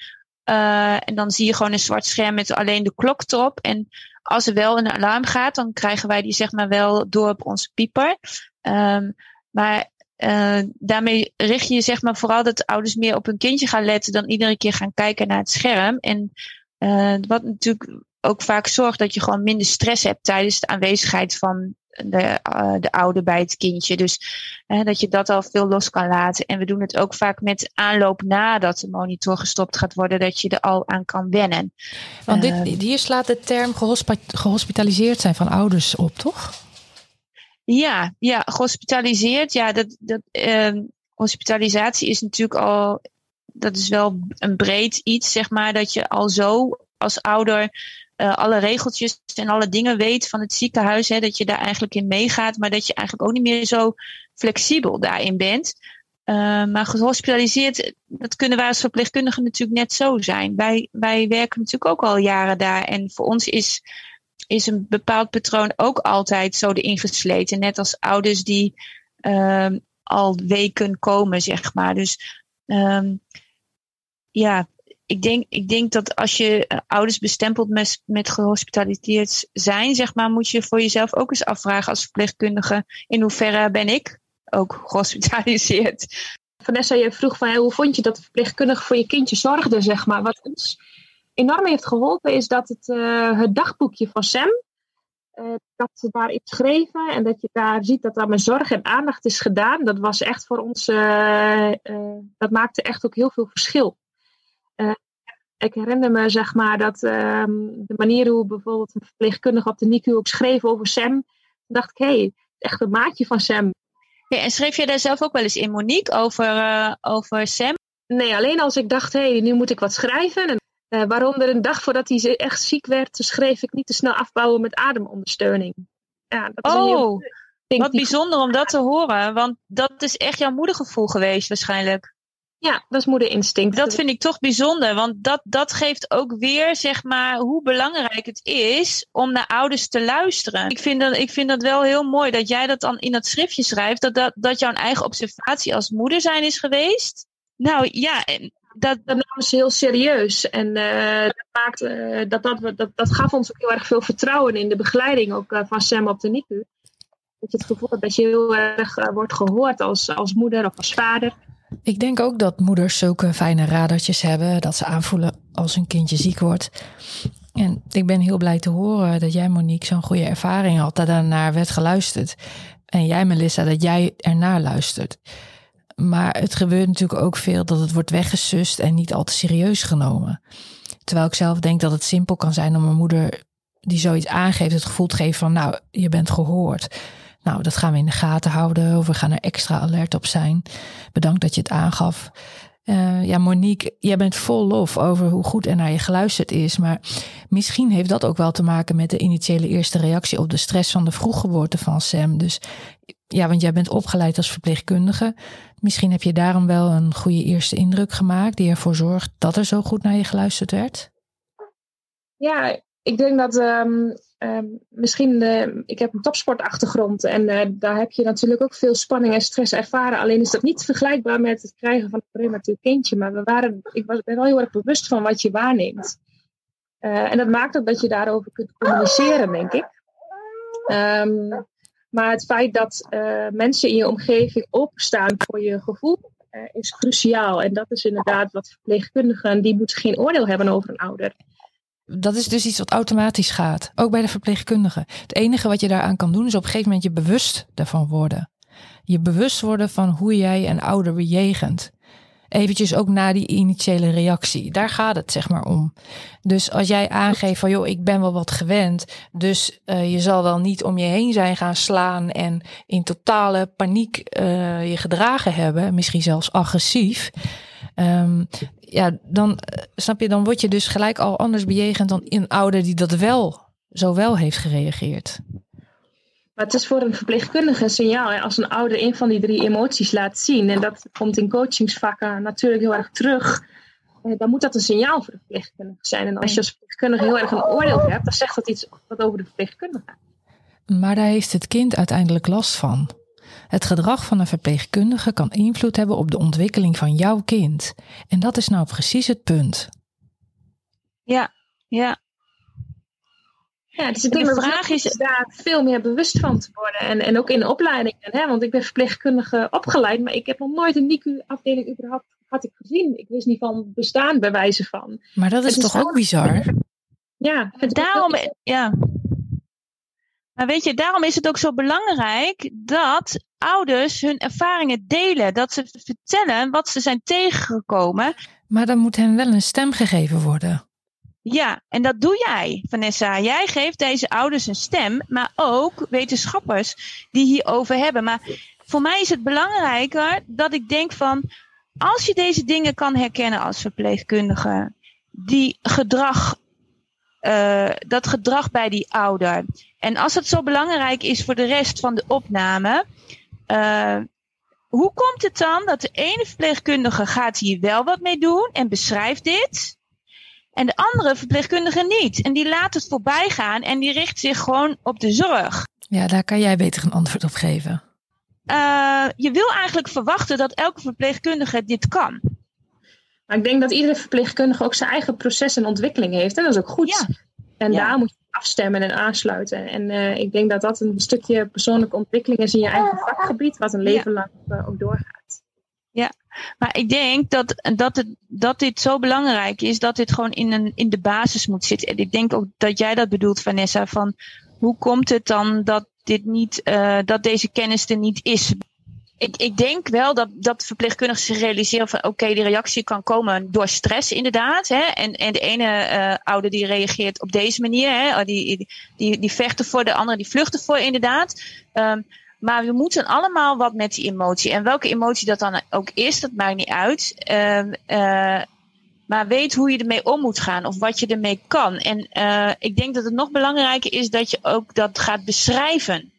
Uh, en dan zie je gewoon een zwart scherm met alleen de klok erop. En als er wel een alarm gaat, dan krijgen wij die zeg maar wel door op onze pieper. Um, maar uh, daarmee richt je zeg maar vooral dat de ouders meer op hun kindje gaan letten dan iedere keer gaan kijken naar het scherm. En uh, wat natuurlijk ook vaak zorgt dat je gewoon minder stress hebt tijdens de aanwezigheid van de, uh, de oude bij het kindje. Dus uh, dat je dat al veel los kan laten. En we doen het ook vaak met aanloop nadat de monitor gestopt gaat worden, dat je er al aan kan wennen. Want dit, hier slaat de term gehospitaliseerd zijn van ouders op, toch? Ja, ja, gehospitaliseerd. Ja, dat, dat ehm, hospitalisatie is natuurlijk al, dat is wel een breed iets, zeg maar, dat je al zo als ouder uh, alle regeltjes en alle dingen weet van het ziekenhuis. Hè, dat je daar eigenlijk in meegaat, maar dat je eigenlijk ook niet meer zo flexibel daarin bent. Uh, maar gehospitaliseerd, dat kunnen wij als verpleegkundigen natuurlijk net zo zijn. Wij, wij werken natuurlijk ook al jaren daar. En voor ons is, is een bepaald patroon ook altijd zo erin gesleten. Net als ouders die uh, al weken komen, zeg maar. Dus um, ja, ik denk, ik denk dat als je uh, ouders bestempelt met, met gehospitaliseerd zijn, zeg maar, moet je voor jezelf ook eens afvragen als verpleegkundige, in hoeverre ben ik ook gehospitaliseerd? Vanessa, je vroeg van hoe vond je dat de verpleegkundige voor je kindje zorgde, zeg maar. Wat ons enorm heeft geholpen is dat het, uh, het dagboekje van Sam, uh, dat ze daarin schreven en dat je daar ziet dat daar met zorg en aandacht is gedaan, dat was echt voor ons, dat maakte echt ook heel veel verschil. Ik herinner me zeg maar dat ehm, de manier hoe bijvoorbeeld een verpleegkundige op de NICU ook schreef over Sam, toen dacht ik, hé, hey, echt een maatje van Sam. Ja, en schreef jij daar zelf ook wel eens in, Monique, over, over Sam? Nee, alleen als ik dacht, hé, hey, nu moet ik wat schrijven. En uh, waaronder een dag voordat hij echt ziek werd, schreef ik niet te snel afbouwen met ademondersteuning. Ja, dat oh, heel, wat bijzonder om dat te horen. Want dat is echt jouw moedergevoel geweest waarschijnlijk. Ja, dat is moederinstinct. Dat vind ik toch bijzonder, want dat, dat geeft ook weer, zeg maar, hoe belangrijk het is om naar ouders te luisteren. Ik vind dat, ik vind dat wel heel mooi dat jij dat dan in dat schriftje schrijft, dat, dat, dat jouw eigen observatie als moeder zijn is geweest. Nou ja, dat, dat namen ze heel serieus. En uh, dat, maakt, uh, dat, dat, dat, dat gaf ons ook heel erg veel vertrouwen in de begeleiding ook, uh, van Sam op de NICU. Dat je het gevoel hebt dat je heel erg wordt gehoord als, als moeder of als vader. Ik denk ook dat moeders zulke fijne radertjes hebben. Dat ze aanvoelen als een kindje ziek wordt. En ik ben heel blij te horen dat jij, Monique, zo'n goede ervaring had. Dat daarnaar werd geluisterd. En jij, Melissa, dat jij ernaar luistert. Maar het gebeurt natuurlijk ook veel dat het wordt weggesust en niet al te serieus genomen. Terwijl ik zelf denk dat het simpel kan zijn om een moeder die zoiets aangeeft, het gevoel te geven van, nou, je bent gehoord. Nou, dat gaan we in de gaten houden. Of we gaan er extra alert op zijn. Bedankt dat je het aangaf. Uh, ja, Monique, jij bent vol lof over hoe goed er naar je geluisterd is. Maar misschien heeft dat ook wel te maken met de initiële eerste reactie op de stress van de vroeggeboorte van Sam. Dus ja, want jij bent opgeleid als verpleegkundige. Misschien heb je daarom wel een goede eerste indruk gemaakt die ervoor zorgt dat er zo goed naar je geluisterd werd? Ja, ik denk dat um, um, misschien, ik heb een topsportachtergrond en uh, daar heb je natuurlijk ook veel spanning en stress ervaren. Alleen is dat niet vergelijkbaar met het krijgen van een prematuur kindje. Maar we waren, ik was, ben wel heel erg bewust van wat je waarneemt. Uh, en dat maakt ook dat je daarover kunt communiceren, denk ik. Um, maar het feit dat uh, mensen in je omgeving openstaan voor je gevoel is cruciaal. En dat is inderdaad wat verpleegkundigen, die moeten geen oordeel hebben over een ouder. Dat is dus iets wat automatisch gaat, ook bij de verpleegkundigen. Het enige wat je daaraan kan doen is op een gegeven moment je bewust daarvan worden. Je bewust worden van hoe jij een ouder bejegent eventjes ook na die initiële reactie. Daar gaat het zeg maar om. Dus als jij aangeeft van joh, ik ben wel wat gewend, dus uh, je zal wel niet om je heen zijn gaan slaan en in totale paniek uh, je gedragen hebben, misschien zelfs agressief. Um, ja, dan uh, snap je, dan word je dus gelijk al anders bejegend dan een ouder die dat wel zo wel heeft gereageerd. Maar het is voor een verpleegkundige een signaal. Hè? Als een ouder een van die drie emoties laat zien, en dat komt in coachingsvakken natuurlijk heel erg terug, eh, dan moet dat een signaal voor de verpleegkundige zijn. En als je als verpleegkundige heel erg een oordeel hebt, dan zegt dat iets wat over de verpleegkundige. Maar daar heeft het kind uiteindelijk last van. Het gedrag van een verpleegkundige kan invloed hebben op de ontwikkeling van jouw kind. En dat is nou precies het punt. Ja, ja. Ja, dus de vraag is daar veel meer bewust van te worden. En, en ook in de opleidingen. Hè? Want ik ben verpleegkundige opgeleid, maar ik heb nog nooit een NICU-afdeling überhaupt had ik gezien. Ik wist niet van bestaan bij wijze van. Maar dat is toch ook bizar? Ja, daarom, ja. Maar weet je, daarom is het ook zo belangrijk dat ouders hun ervaringen delen. Dat ze vertellen wat ze zijn tegengekomen. Maar dan moet hen wel een stem gegeven worden. Ja, en dat doe jij, Vanessa. Jij geeft deze ouders een stem, maar ook wetenschappers die hierover hebben. Maar voor mij is het belangrijker dat ik denk van, als je deze dingen kan herkennen als verpleegkundige, die gedrag, uh, dat gedrag bij die ouder. En als het zo belangrijk is voor de rest van de opname, uh, hoe komt het dan dat de ene verpleegkundige gaat hier wel wat mee doen en beschrijft dit? En de andere verpleegkundige niet. En die laat het voorbij gaan en die richt zich gewoon op de zorg. Ja, daar kan jij beter een antwoord op geven. Uh, je wil eigenlijk verwachten dat elke verpleegkundige dit kan. Maar ik denk dat iedere verpleegkundige ook zijn eigen proces en ontwikkeling heeft. En dat is ook goed. Ja. En ja. daar moet je afstemmen en aansluiten. En uh, ik denk dat dat een stukje persoonlijke ontwikkeling is in je eigen vakgebied, wat een leven lang uh, ook doorgaat. Ja, maar ik denk dat, dat, het, dat dit zo belangrijk is dat dit gewoon in, een, in de basis moet zitten. En ik denk ook dat jij dat bedoelt, Vanessa, van hoe komt het dan dat, dit niet, uh, dat deze kennis er niet is? Ik, ik denk wel dat, dat verpleegkundigen zich realiseren van oké, die reactie kan komen door stress inderdaad. Hè? En, en de ene uh, ouder die reageert op deze manier, hè? Oh, die, die, die vechten voor, de andere die vluchten voor inderdaad. Um, maar we moeten allemaal wat met die emotie. En welke emotie dat dan ook is, dat maakt niet uit. Uh, maar weet hoe je ermee om moet gaan of wat je ermee kan. En uh, ik denk dat het nog belangrijker is dat je ook dat gaat beschrijven.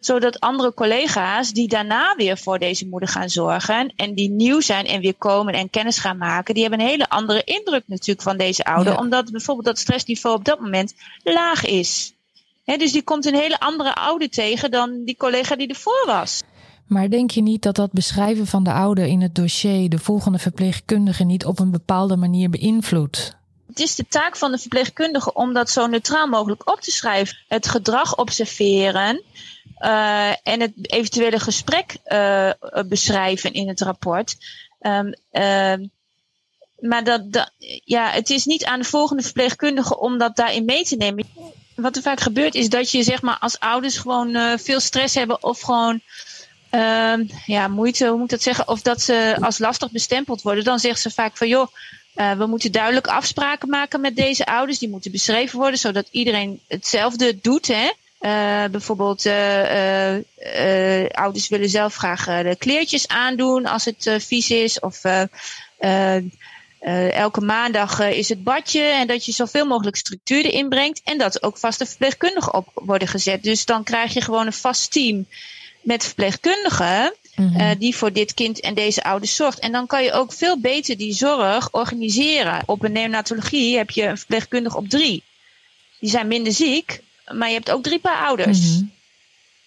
Zodat andere collega's die daarna weer voor deze moeder gaan zorgen. En die nieuw zijn en weer komen en kennis gaan maken. Die hebben een hele andere indruk natuurlijk van deze ouder. Ja. Omdat bijvoorbeeld dat stressniveau op dat moment laag is. He, dus die komt een hele andere ouder tegen dan die collega die ervoor was. Maar denk je niet dat dat beschrijven van de ouder in het dossier de volgende verpleegkundige niet op een bepaalde manier beïnvloedt? Het is de taak van de verpleegkundige om dat zo neutraal mogelijk op te schrijven. Het gedrag observeren uh, en het eventuele gesprek uh, beschrijven in het rapport. Um, uh, maar dat, ja, het is niet aan de volgende verpleegkundige om dat daarin mee te nemen. Wat er vaak gebeurt is dat je zeg maar als ouders gewoon veel stress hebben of gewoon uh, ja, moeite, hoe moet ik dat zeggen? Of dat ze als lastig bestempeld worden. Dan zeggen ze vaak van joh, we moeten duidelijk afspraken maken met deze ouders. Die moeten beschreven worden, zodat iedereen hetzelfde doet. Hè? Uh, bijvoorbeeld, uh, ouders willen zelf graag de kleertjes aandoen als het vies is. Of elke maandag is het badje. En dat je zoveel mogelijk structuur erin brengt. En dat ook vaste verpleegkundigen op worden gezet. Dus dan krijg je gewoon een vast team met verpleegkundigen. Uh, die voor dit kind en deze ouders zorgt. En dan kan je ook veel beter die zorg organiseren. Op een neonatologie heb je een verpleegkundige op drie. Die zijn minder ziek, maar je hebt ook drie paar ouders. Mm-hmm.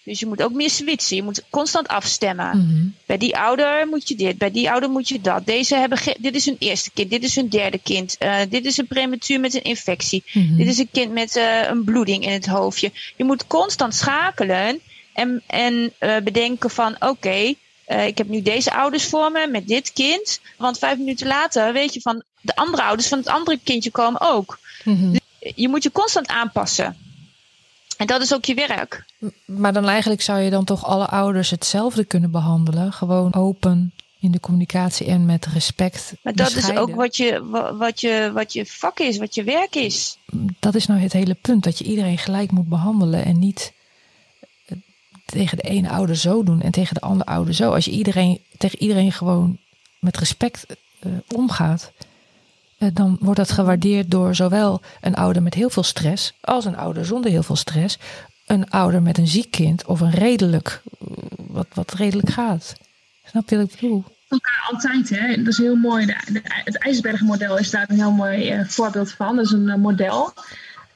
Dus je moet ook meer switchen. Je moet constant afstemmen. Mm-hmm. Bij die ouder moet je dit, bij die ouder moet je dat. Deze hebben dit is hun eerste kind, dit is hun derde kind. Uh, dit is een prematuur met een infectie. Dit is een kind met uh, een bloeding in het hoofdje. Je moet constant schakelen en, en uh, bedenken van oké, okay, ik heb nu deze ouders voor me met dit kind. Want vijf minuten later weet je van de andere ouders van het andere kindje komen ook. Dus je moet je constant aanpassen. En dat is ook je werk. Maar dan eigenlijk zou je dan toch alle ouders hetzelfde kunnen behandelen. Gewoon open in de communicatie en met respect. Maar dat is ook wat je, wat, je, wat je vak is, wat je werk is. Dat is nou het hele punt. Dat je iedereen gelijk moet behandelen en niet tegen de ene ouder zo doen en tegen de andere ouder zo. Als je iedereen, tegen iedereen gewoon met respect uh, omgaat, dan wordt dat gewaardeerd door zowel een ouder met heel veel stress als een ouder zonder heel veel stress. Een ouder met een ziek kind of een redelijk, uh, wat, wat redelijk gaat. Snap je wat ik bedoel? elkaar altijd. Hè? Dat is heel mooi. De, de, het IJsbergmodel is daar een heel mooi uh, voorbeeld van. Dat is een uh, model.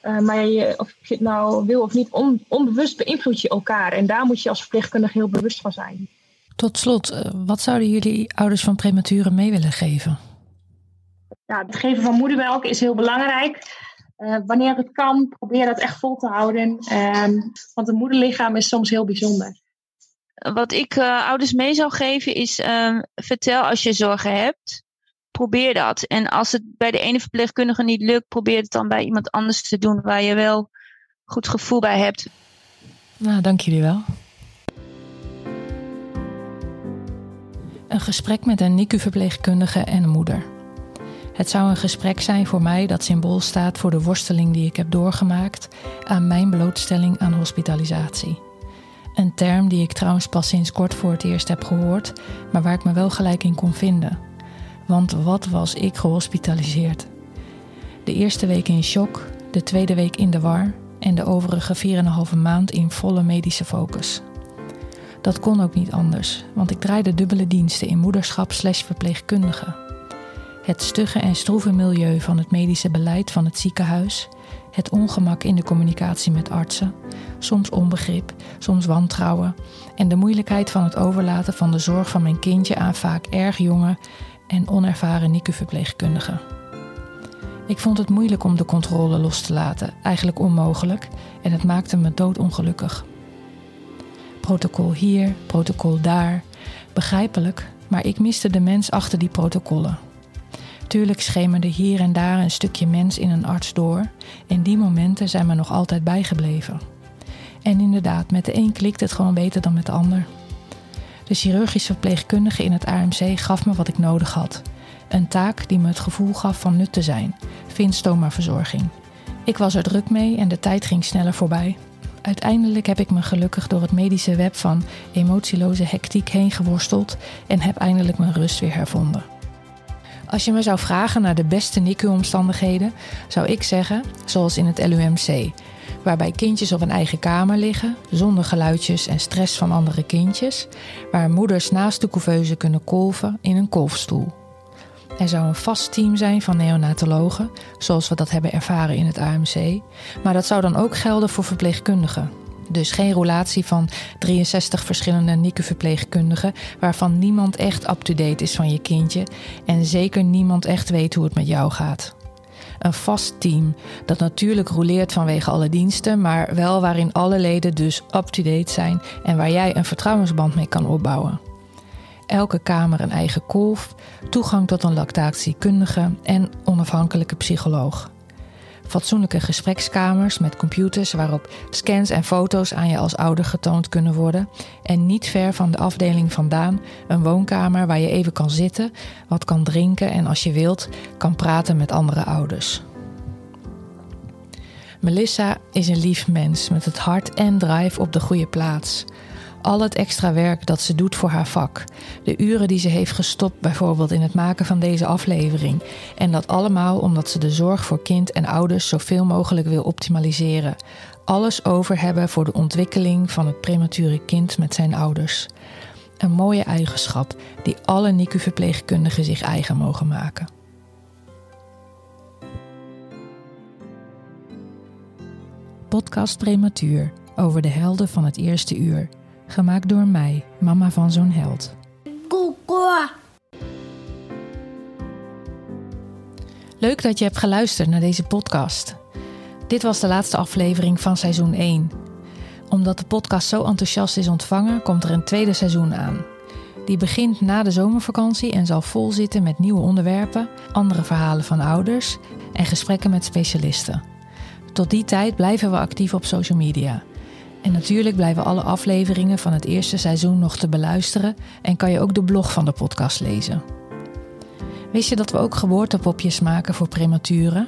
Uh, maar je, of je het nou wil of niet, on, onbewust beïnvloed je elkaar. En daar moet je als verpleegkundige heel bewust van zijn. Tot slot, wat zouden jullie ouders van prematuren mee willen geven? Ja, het geven van moedermelk is heel belangrijk. Uh, wanneer het kan, probeer dat echt vol te houden. want het moederlichaam is soms heel bijzonder. Wat ik ouders mee zou geven is, ehm, vertel als je zorgen hebt probeer dat. En als het bij de ene verpleegkundige niet lukt, probeer het dan bij iemand anders te doen waar je wel goed gevoel bij hebt. Nou, dank jullie wel. Een gesprek met een NICU-verpleegkundige en een moeder. Het zou een gesprek zijn voor mij dat symbool staat voor de worsteling die ik heb doorgemaakt aan mijn blootstelling aan hospitalisatie. Een term die ik trouwens pas sinds kort voor het eerst heb gehoord, maar waar ik me wel gelijk in kon vinden. Want wat was ik gehospitaliseerd? De eerste week in shock, de tweede week in de war en de overige 4,5 maand in volle medische focus. Dat kon ook niet anders, want ik draaide dubbele diensten in moederschap slash verpleegkundige. Het stugge en stroeve milieu van het medische beleid van het ziekenhuis, het ongemak in de communicatie met artsen, soms onbegrip, soms wantrouwen en de moeilijkheid van het overlaten van de zorg van mijn kindje aan vaak erg jonge en onervaren NICU-verpleegkundige. Ik vond het moeilijk om de controle los te laten, eigenlijk onmogelijk, en het maakte me doodongelukkig. Protocol hier, protocol daar, begrijpelijk, maar ik miste de mens achter die protocollen. Tuurlijk schemerde hier en daar een stukje mens in een arts door, en die momenten zijn me nog altijd bijgebleven. En inderdaad, met de een klikt het gewoon beter dan met de ander. De chirurgische verpleegkundige in het AMC gaf me wat ik nodig had. Een taak die me het gevoel gaf van nut te zijn: verzorging. Ik was er druk mee en de tijd ging sneller voorbij. Uiteindelijk heb ik me gelukkig door het medische web van emotieloze hectiek heen geworsteld en heb eindelijk mijn rust weer hervonden. Als je me zou vragen naar de beste NICU-omstandigheden, zou ik zeggen, zoals in het LUMC, waarbij kindjes op een eigen kamer liggen, zonder geluidjes en stress van andere kindjes, waar moeders naast de couveuse kunnen kolven in een kolfstoel. Er zou een vast team zijn van neonatologen, zoals we dat hebben ervaren in het AMC, maar dat zou dan ook gelden voor verpleegkundigen. Dus geen roulatie van 63 verschillende NICU-verpleegkundigen, waarvan niemand echt up-to-date is van je kindje en zeker niemand echt weet hoe het met jou gaat. Een vast team dat natuurlijk rouleert vanwege alle diensten, maar wel waarin alle leden dus up-to-date zijn en waar jij een vertrouwensband mee kan opbouwen elke kamer een eigen kolf, toegang tot een lactatiekundige en onafhankelijke psycholoog. Fatsoenlijke gesprekskamers met computers waarop scans en foto's aan je als ouder getoond kunnen worden. En niet ver van de afdeling vandaan een woonkamer waar je even kan zitten, wat kan drinken en als je wilt kan praten met andere ouders. Melissa is een lief mens met het hart en drive op de goede plaats al het extra werk dat ze doet voor haar vak. De uren die ze heeft gestopt, bijvoorbeeld in het maken van deze aflevering. En dat allemaal omdat ze de zorg voor kind en ouders zoveel mogelijk wil optimaliseren. Alles over hebben voor de ontwikkeling van het premature kind met zijn ouders. Een mooie eigenschap die alle NICU-verpleegkundigen zich eigen mogen maken. Podcast Prematuur over de helden van het eerste uur Gemaakt door mij, mama van zo'n held. Leuk dat je hebt geluisterd naar deze podcast. Dit was de laatste aflevering van seizoen 1. Omdat de podcast zo enthousiast is ontvangen, komt er een tweede seizoen aan. Die begint na de zomervakantie en zal vol zitten met nieuwe onderwerpen, andere verhalen van ouders en gesprekken met specialisten. Tot die tijd blijven we actief op social media. En natuurlijk blijven alle afleveringen van het eerste seizoen nog te beluisteren en kan je ook de blog van de podcast lezen. Wist je dat we ook geboortepopjes maken voor prematuren?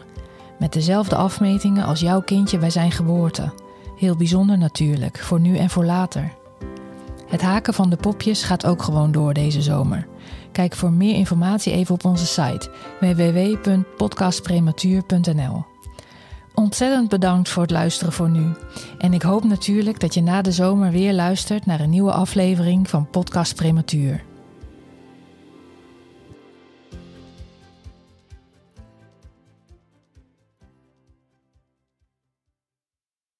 Met dezelfde afmetingen als jouw kindje bij zijn geboorte. Heel bijzonder natuurlijk, voor nu en voor later. Het haken van de popjes gaat ook gewoon door deze zomer. Kijk voor meer informatie even op onze site www.podcastprematuur.nl. Ontzettend bedankt voor het luisteren voor nu. En ik hoop natuurlijk dat je na de zomer weer luistert naar een nieuwe aflevering van Podcast Prematuur.